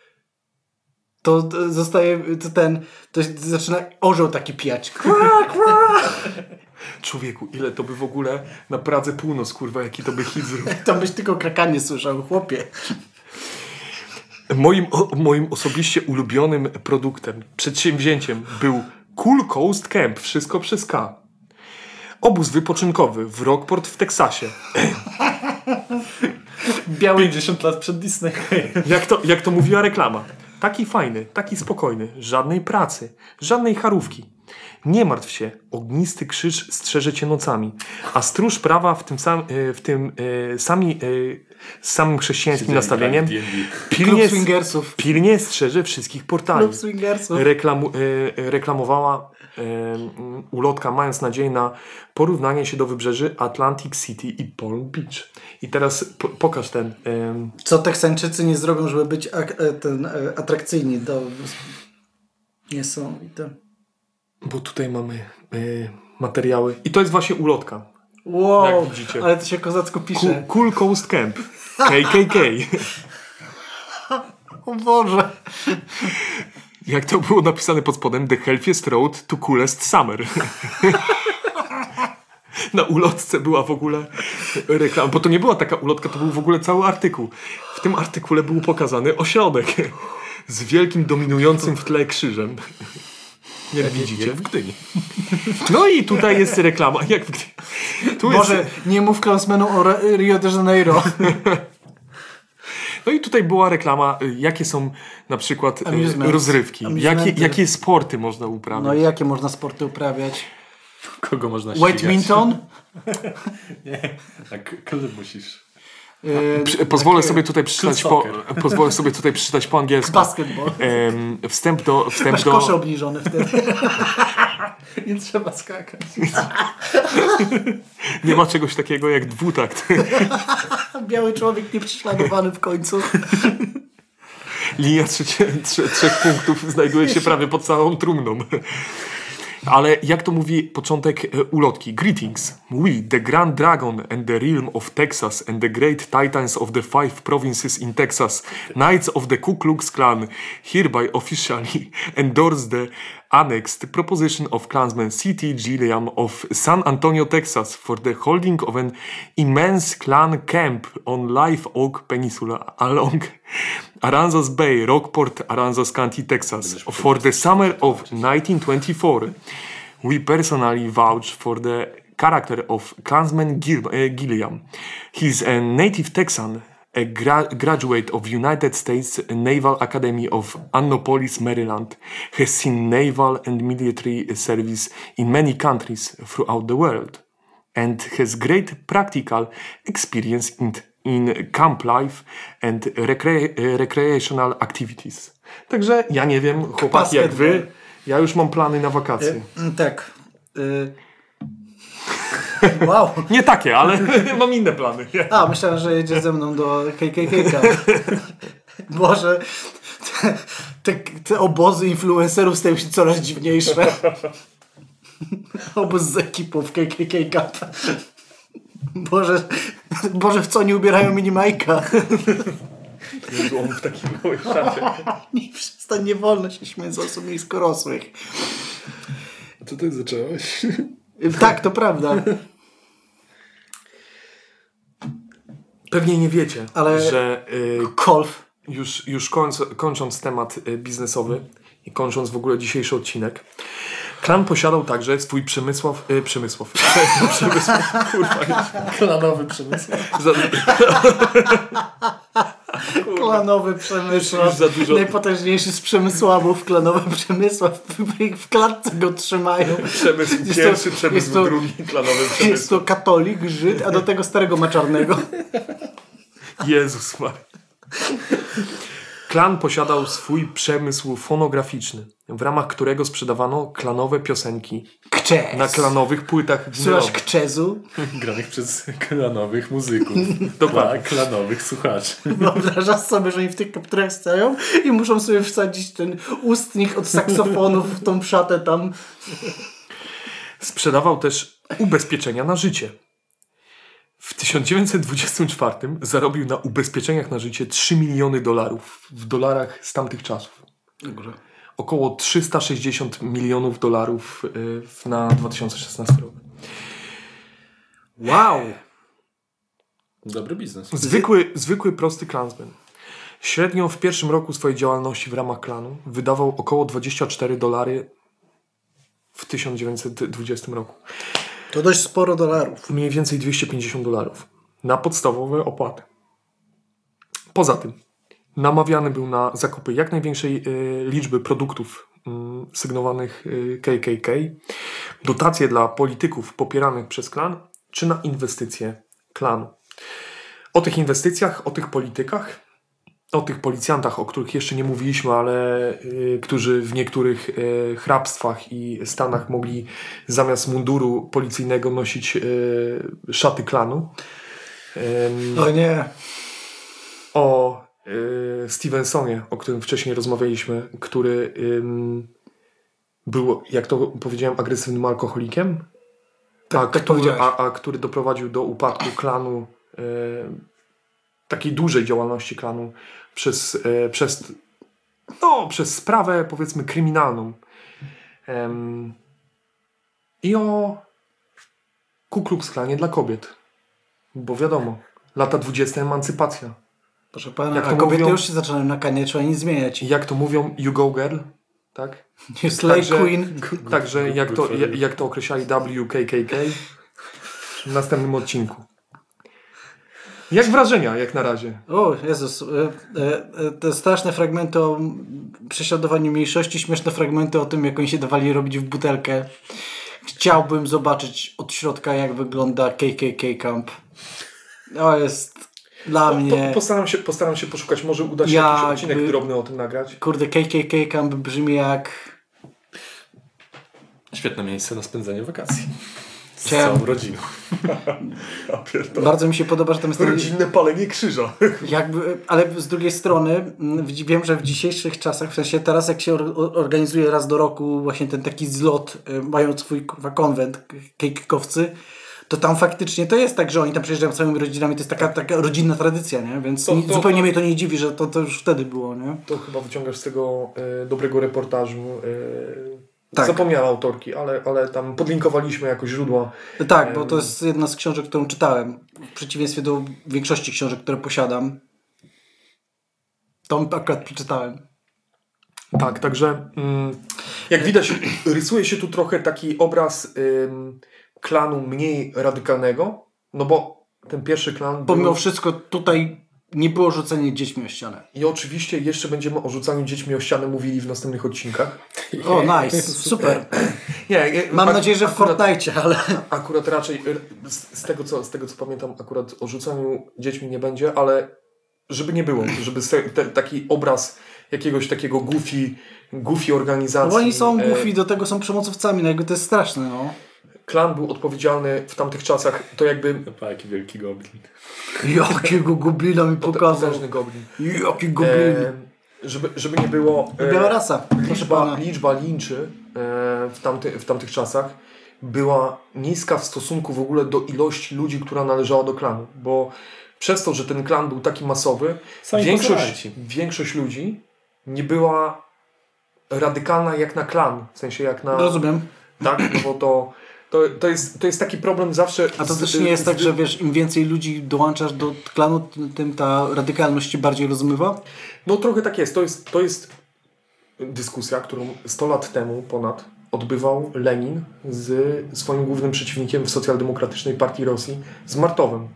to zostaje to ten, to zaczyna orzeł taki piać. Człowieku, ile to by w ogóle na Pradze Północ, kurwa, jaki to by hit zrobił. To byś tylko krakanie słyszał, chłopie. Moim, o, moim osobiście ulubionym produktem, przedsięwzięciem był Cool Coast Camp, wszystko przez K. Obóz wypoczynkowy w Rockport w Teksasie. Biały 50 lat przed Disney. Jak to, jak to mówiła reklama. Taki fajny, taki spokojny, żadnej pracy, żadnej charówki. Nie martw się, ognisty krzyż strzeże cię nocami, a stróż prawa w tym, sam, e, w tym e, sami, e, samym chrześcijańskim nastawieniem D&D. pilnie, pilnie strzeże wszystkich portali. Reklamu, e, reklamowała ulotka, mając nadzieję na porównanie się do wybrzeży Atlantic City i Palm Beach. I teraz po, pokaż ten. Co Teksańczycy nie zrobią, żeby być e, ten, e, atrakcyjni do... Nie są i to... bo tutaj mamy e, materiały. I to jest właśnie ulotka. Wow, Jak widzicie. ale to się kozacko Cool, pisze. cool Coast Camp. KKK. O Boże. Jak to było napisane pod spodem? The healthiest road to coolest summer. Na ulotce była w ogóle reklama, bo to nie była taka ulotka, to był w ogóle cały artykuł. W tym artykule był pokazany ośrodek z wielkim dominującym w tle krzyżem. Jak widzicie. w Gdyni. No i tutaj jest reklama. Jak w... tu Może jest... nie mów Klausmenu o Rio de Janeiro. No i tutaj była reklama, y, jakie są na przykład y, Amusement. rozrywki, jakie, Amusementy. jakie sporty można uprawiać. No i jakie można sporty uprawiać? Kogo można ścigać? Badminton? Tak, klub musisz. Yy, Pozwolę sobie tutaj przeczytać po, pozwolę sobie tutaj przeczytać po angielsku. Basketball. Wstęp do, wstęp Masz kosze do, obniżone wtedy. Nie trzeba skakać. nie ma czegoś takiego jak dwutakt. Biały człowiek nieprześladowany w końcu. linia trzecie, trze, trzech punktów znajduje się prawie pod całą trumną. Ale jak to mówi początek e, ulotki? Greetings. We, the Grand Dragon and the Realm of Texas and the Great Titans of the Five Provinces in Texas, Knights of the Ku Klux Klan, hereby officially endorse the annexed the proposition of Klansman C.T. Gilliam of San Antonio, Texas for the holding of an immense Klan camp on Live Oak Peninsula along Aransas Bay, Rockport, Aransas County, Texas for the summer of 1924. We personally vouch for the character of Klansman Gil- uh, Gilliam. He's a native Texan, a gra- graduate of United States Naval Academy of Annapolis, Maryland, has seen naval and military service in many countries throughout the world, and has great practical experience in, in camp life and recre- recreational activities. Także ja nie wiem, chłopaki, jak wy, ja już mam plany na wakacje. Mm, Tak. Y... Wow. Nie takie, ale mam inne plany. A, myślałem, że jedzie ze mną do KKK. Boże, te, te, te obozy influencerów stają się coraz dziwniejsze. Obóz z ekipą w KKK. Boże, Boże, w co nie ubierają minimajka? Jezu, on w takim małym szacie. Nie, przestań, nie wolno się śmiać z osób niskorosłych. To ty zacząłeś? Tak, to prawda. Pewnie nie wiecie, Ale- że y, Kolf. już, już końc, kończąc temat y, biznesowy i kończąc w ogóle dzisiejszy odcinek, Klan posiadał także swój Przemysław... Y, Przemysław. Przemysław, kurwa. Klanowy przemysł. Klanowy Przemysław. Za dużo- Najpotężniejszy z Przemysławów. Klanowy Przemysław. W- klatce go trzymają. przemysł Jest to- pierwszy, jest przemysł to- drugi, klanowy Jest przemysł. to katolik, Żyd, a do tego starego ma czarnego. Jezus Maria. Klan posiadał swój przemysł fonograficzny, w ramach którego sprzedawano klanowe piosenki Kczes. na klanowych płytach Słuchasz kczezu? Granych przez klanowych muzyków. Dokładnie. Klanowych słuchaczy. Wyobrażasz sobie, że oni w tych kapturach stoją i muszą sobie wsadzić ten ustnik od saksofonów w tą szatę tam. Sprzedawał też ubezpieczenia na życie. W 1924 zarobił na ubezpieczeniach na życie 3 miliony dolarów w dolarach z tamtych czasów. Około 360 milionów dolarów y, na 2016 rok. Wow! Dobry biznes. Zwykły, zwykły prosty klansman. Średnio w pierwszym roku swojej działalności w ramach klanu wydawał około 24 dolary w 1920 roku. To dość sporo dolarów. Mniej więcej 250 dolarów na podstawowe opłaty. Poza tym namawiany był na zakupy jak największej y, liczby produktów y, sygnowanych y, KKK, dotacje dla polityków popieranych przez klan, czy na inwestycje klanu. O tych inwestycjach, o tych politykach, o tych policjantach, o których jeszcze nie mówiliśmy, ale y, którzy w niektórych y, hrabstwach i stanach mogli zamiast munduru policyjnego nosić y, szaty klanu. Ym, O nie. o y, Stevensonie, o którym wcześniej rozmawialiśmy, który był, jak to powiedziałem, agresywnym alkoholikiem. Tak, a, tak który, a, a który doprowadził do upadku klanu, y, takiej dużej działalności klanu przez, y, przez, no, przez sprawę powiedzmy kryminalną. I o Ku Klux Klanie dla kobiet. Bo wiadomo, lata 20 emancypacja. Proszę pana, Jak a to kobiety mówią- już się zaczynają nakaniać, trzeba nic zmieniać. Jak to mówią, you go girl, tak? You slay Także- queen. Także jak to, jak to określali WKKK w następnym odcinku. Jak wrażenia, jak na razie? O, Jezus. e, e, e, Te straszne fragmenty o prześladowaniu mniejszości, śmieszne fragmenty o tym, jak oni się dawali robić w butelkę. Chciałbym zobaczyć od środka, jak wygląda KKK Camp. To jest dla mnie... Po, postaram, się, postaram się poszukać, może uda się jakiś odcinek drobny o tym nagrać. Kurde, KKK Camp brzmi jak... Świetne miejsce na spędzanie wakacji. Z Chciałem- całą rodziną. Bardzo mi się podoba, że tam jest Rodzinne palenie krzyża. jakby, ale z drugiej strony mm, wiem, że w dzisiejszych czasach, w sensie teraz jak się or, or- organizuje raz do roku właśnie ten taki zlot, y, mając swój konwent, kejkowcy, to tam faktycznie to jest tak, że oni tam przyjeżdżają całymi rodzinami, to jest taka, taka rodzinna tradycja, nie? Więc To- to- zupełnie to- mnie to nie dziwi, że to, to już wtedy było, nie? To chyba wyciągasz z tego e, dobrego reportażu. E, Tak. Zapomniałem autorki, ale, ale tam podlinkowaliśmy jakoś źródła. Tak, bo to jest jedna z książek, którą czytałem. W przeciwieństwie do większości książek, które posiadam. Tą akurat przeczytałem. Tak, także mm, jak widać, rysuje się tu trochę taki obraz ym, klanu mniej radykalnego, no bo ten pierwszy klan. Pomimo był- wszystko tutaj nie było rzucenie dziećmi o ścianę. I oczywiście jeszcze będziemy o rzucaniu dziećmi o ścianę mówili w następnych odcinkach. O, nice, super. Nie, nie, Mam nadzieję, że w Fortnite, ale... Akurat raczej y, z, z, tego, co, z tego co pamiętam, akurat o rzucaniu dziećmi nie będzie, ale żeby nie było, żeby te, taki obraz jakiegoś takiego goofy, goofy organizacji. Bo oni są e, głupi, do tego są przemocowcami, no jakby to jest straszne, no. Klan był odpowiedzialny w tamtych czasach, to jakby Pa, jaki wielki goblin. Jakiego goblina mi pokazał. potężny goblin. Jaki goblin. E, żeby, żeby nie było... e, Biała rasa, liczba, liczba linczy e, w, tamty, w tamtych czasach była niska w stosunku w ogóle do ilości ludzi, która należała do klanu, bo przez to, że ten klan był taki masowy, Sami większość, większość ludzi nie była radykalna jak na klan, w sensie jak na... Rozumiem. Tak, no bo to, to, to, jest, to jest taki problem zawsze... A to z- też nie jest z- tak, że wiesz, im więcej ludzi dołączasz do klanu, tym- ta radykalność się bardziej rozmywa? No trochę tak jest. To jest, to jest dyskusja, którą 100 lat temu ponad odbywał Lenin z swoim głównym przeciwnikiem w socjaldemokratycznej partii Rosji, z Martowem.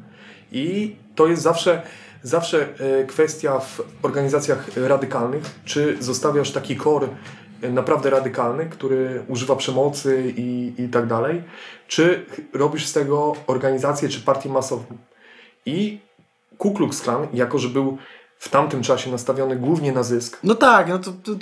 I to jest zawsze, zawsze e, kwestia w organizacjach radykalnych, czy zostawiasz taki kor naprawdę radykalny, który używa przemocy i, i tak dalej, czy robisz z tego organizację czy partię masową. I Ku Klux Klan, jako że był w tamtym czasie nastawiony głównie na zysk, No tak, no to, to, to,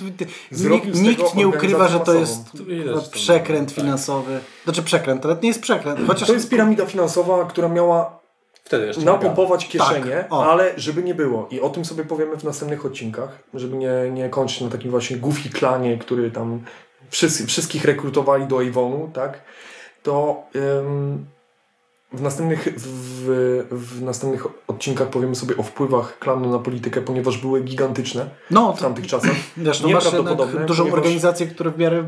nikt, nikt nie ukrywa, że to jest to- przekręt tak. finansowy. Znaczy przekręt, ale to nie jest przekręt. Chociaż to jest piramida finansowa, która miała Wtedy jeszcze nie napompować kieszenie, Tak, ale żeby nie było. I o tym sobie powiemy w następnych odcinkach, żeby nie, nie kończyć na takim właśnie goofy klanie, który tam wszyscy, wszystkich rekrutowali do Avonu, tak? To ym, w, następnych, w, w następnych odcinkach powiemy sobie o wpływach klanu na politykę, ponieważ były gigantyczne no, w to, tamtych czasach. wiesz, no nieprawdopodobne, dużą organizację, która w miarę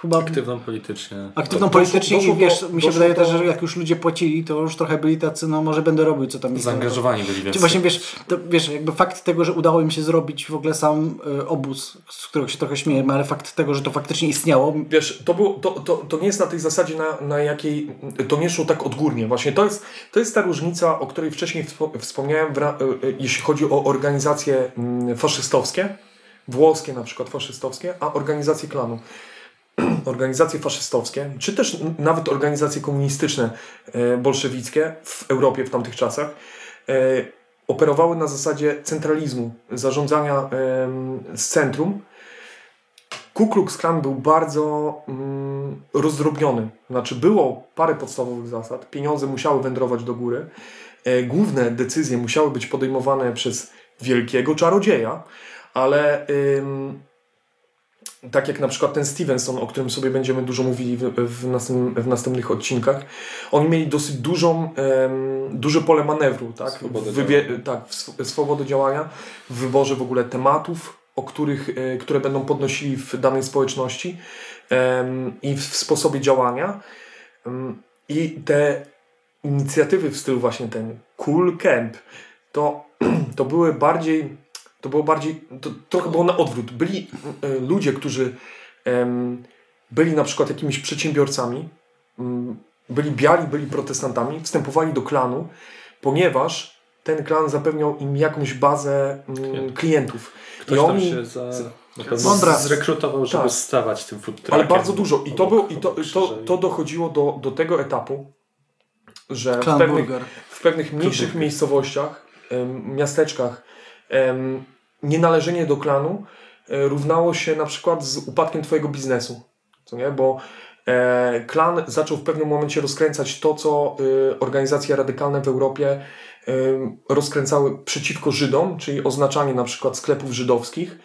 chyba Aktywną politycznie. aktywną Doszło- politycznie doszło i wiesz, do- mi się wydaje też, do- że jak już ludzie płacili, to już trochę byli tacy, no może będę robił, co tam mi Zaangażowani byli więcej. Właśnie wiesz, to, wiesz, jakby fakt tego, że udało im się zrobić w ogóle sam y, obóz, z którego się trochę śmiejemy, ale fakt tego, że to faktycznie istniało, Wiesz, to, było, to, to, to nie jest na tej zasadzie, na, na jakiej to nie szło tak odgórnie. Właśnie to jest, to jest ta różnica, o której wcześniej wspo- wspomniałem, e, e, jeśli chodzi o organizacje mm, faszystowskie, włoskie na przykład faszystowskie, a organizacje klanu. Organizacje faszystowskie, czy też nawet organizacje komunistyczne, e, bolszewickie w Europie w tamtych czasach, operowały na zasadzie centralizmu, zarządzania z centrum, Ku Klux Klan był bardzo mm, rozdrobniony. Znaczy było parę podstawowych zasad. Pieniądze musiały wędrować do góry. E, główne decyzje musiały być podejmowane przez wielkiego czarodzieja, ale ym, tak jak na przykład ten Stevenson, o którym sobie będziemy dużo mówili w, w, następnym, w następnych odcinkach, oni mieli dosyć dużą, em, duże pole manewru, tak? Swobodę W wybie- tak, w sw- swobodę działania, w wyborze w ogóle tematów, o których, e, które będą podnosili w danej społeczności i w sposobie działania. I te inicjatywy w stylu właśnie ten Cool Camp, to, to były bardziej, to było bardziej, to trochę było na odwrót. Byli e, ludzie, którzy byli na przykład jakimiś przedsiębiorcami, byli biali, byli protestantami, wstępowali do klanu, ponieważ ten klan zapewniał im jakąś bazę mm, Klientów. Ktoś I tam oni, się za, na pewno Mądra. zrekrutował, żeby Tak. stawać tym food ale truckiem bardzo dużo. I to, był, i to, to, to dochodziło do, do tego etapu, że w pewnych, w pewnych mniejszych miejscowościach, miasteczkach, nienależenie do klanu e, równało się na przykład z upadkiem twojego biznesu. Co nie? Bo E, klan zaczął w pewnym momencie rozkręcać to, co y, organizacje radykalne w Europie y, rozkręcały przeciwko Żydom, czyli oznaczanie na przykład sklepów żydowskich.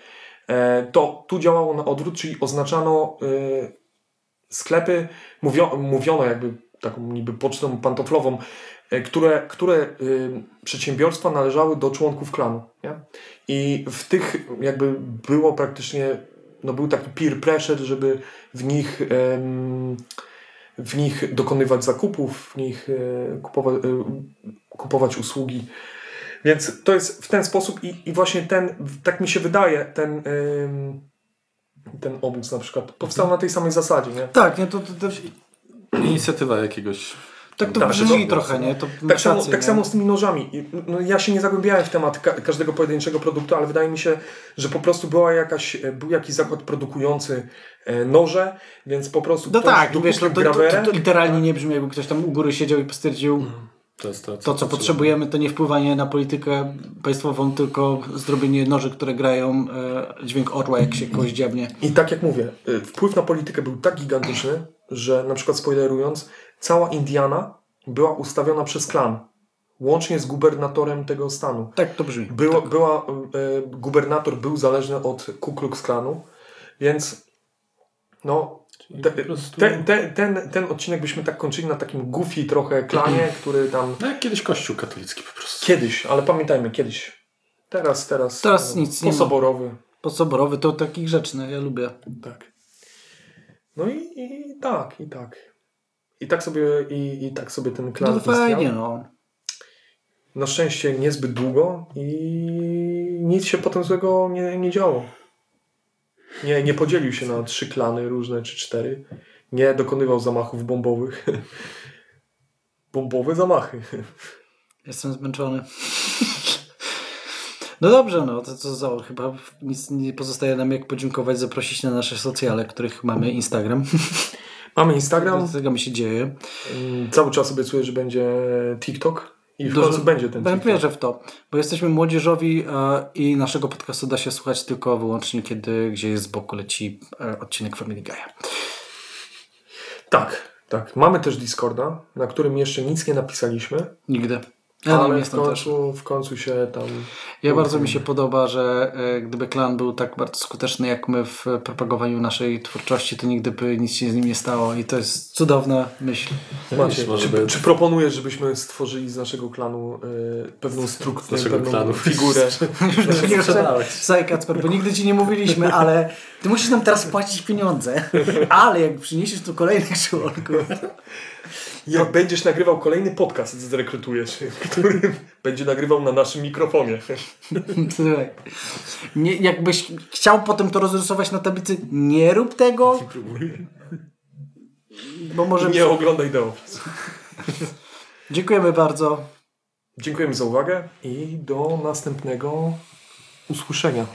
E, to tu działało na odwrót, czyli oznaczano y, sklepy, mówio, mówiono jakby taką niby pocztą pantoflową, e, które, które przedsiębiorstwa należały do członków klanu. Nie? I w tych jakby było praktycznie, no był taki peer pressure, żeby w nich, w nich dokonywać zakupów, w nich e, kupować, e, kupować usługi. Więc to jest w ten sposób i, i właśnie ten, tak mi się wydaje, ten, ten obóz na przykład powstał na tej samej zasadzie. Nie? Tak, nie, to, to, to Inicjatywa jakiegoś... tak to brzmi trochę, nie? To Tak, samo, tak samo z tymi nożami. I, No, ja się nie zagłębiałem w temat ka każdego pojedynczego produktu, ale wydaje mi się, że po prostu była jakaś, e, był jakiś zakład produkujący e, noże, więc po prostu No tak, wiesz, no to, to, to, to literalnie nie brzmi, jakby ktoś tam u góry siedział i stwierdził, To, jest to, to co potrzebujemy to nie wpływanie na politykę państwową, tylko zrobienie noży, które grają e, dźwięk orła, jak się kogoś dziabnie. I tak jak mówię, y, wpływ na politykę był tak gigantyczny, że na przykład spoilerując, cała Indiana była ustawiona przez klan, łącznie z gubernatorem tego stanu. Tak to brzmi. Było, była, y, y, gubernator był zależny od Ku Klux Klanu, więc no, te, ten, ten, ten, ten odcinek byśmy tak kończyli na takim goofy trochę klanie, który tam No jak kiedyś kościół katolicki po prostu. kiedyś, ale pamiętajmy, kiedyś. Teraz, teraz. Teraz no, nic nie ma. Posoborowy. Podsoborowy to taki grzeczny, ja lubię. Tak. No i, i tak, i tak. I tak sobie, i, i tak sobie ten klan No fajnie, no. Na szczęście niezbyt długo i nic się potem złego nie, nie działo. Nie, nie podzielił się na trzy klany różne czy cztery. Nie dokonywał zamachów bombowych. Bombowe zamachy. Jestem zmęczony. No dobrze, no to co za chyba nic nie pozostaje nam jak podziękować, zaprosić na nasze socjale, których mamy Instagram. Mamy Instagram. Do tego mi się dzieje. Mm, Cały czas obiecuję, że będzie TikTok. I w Dużo- końcu będzie ten TikTok. wierzę w to, bo jesteśmy młodzieżowi e, i naszego podcastu da się słuchać tylko wyłącznie, kiedy gdzieś z boku leci e, odcinek Family Guy'a. Tak, tak. Mamy też Discorda, na którym jeszcze nic nie napisaliśmy. Nigdy. Ja ale w końcu, w końcu się tam. Ja bardzo mi się podoba, że e, gdyby klan był tak bardzo skuteczny jak my w propagowaniu naszej twórczości, to nigdy by nic się z nim nie stało i to jest cudowna myśl. Macie, czy, by- czy proponujesz, żebyśmy stworzyli z naszego klanu y, pewną strukturę, naszego pewną klanu. figurę? Słuchaj Kacper, bo nigdy ci nie mówiliśmy, ale ty musisz nam teraz płacić pieniądze, ale jak przyniesiesz tu kolejnych członków, Jak będziesz nagrywał kolejny podcast, zrekrutujesz, który będzie nagrywał na naszym mikrofonie. Słuchaj, nie, jakbyś chciał potem to rozrysować na tablicy, nie rób tego, bo może... Nie oglądaj Office. Dziękujemy bardzo. Dziękujemy za uwagę i do następnego usłyszenia.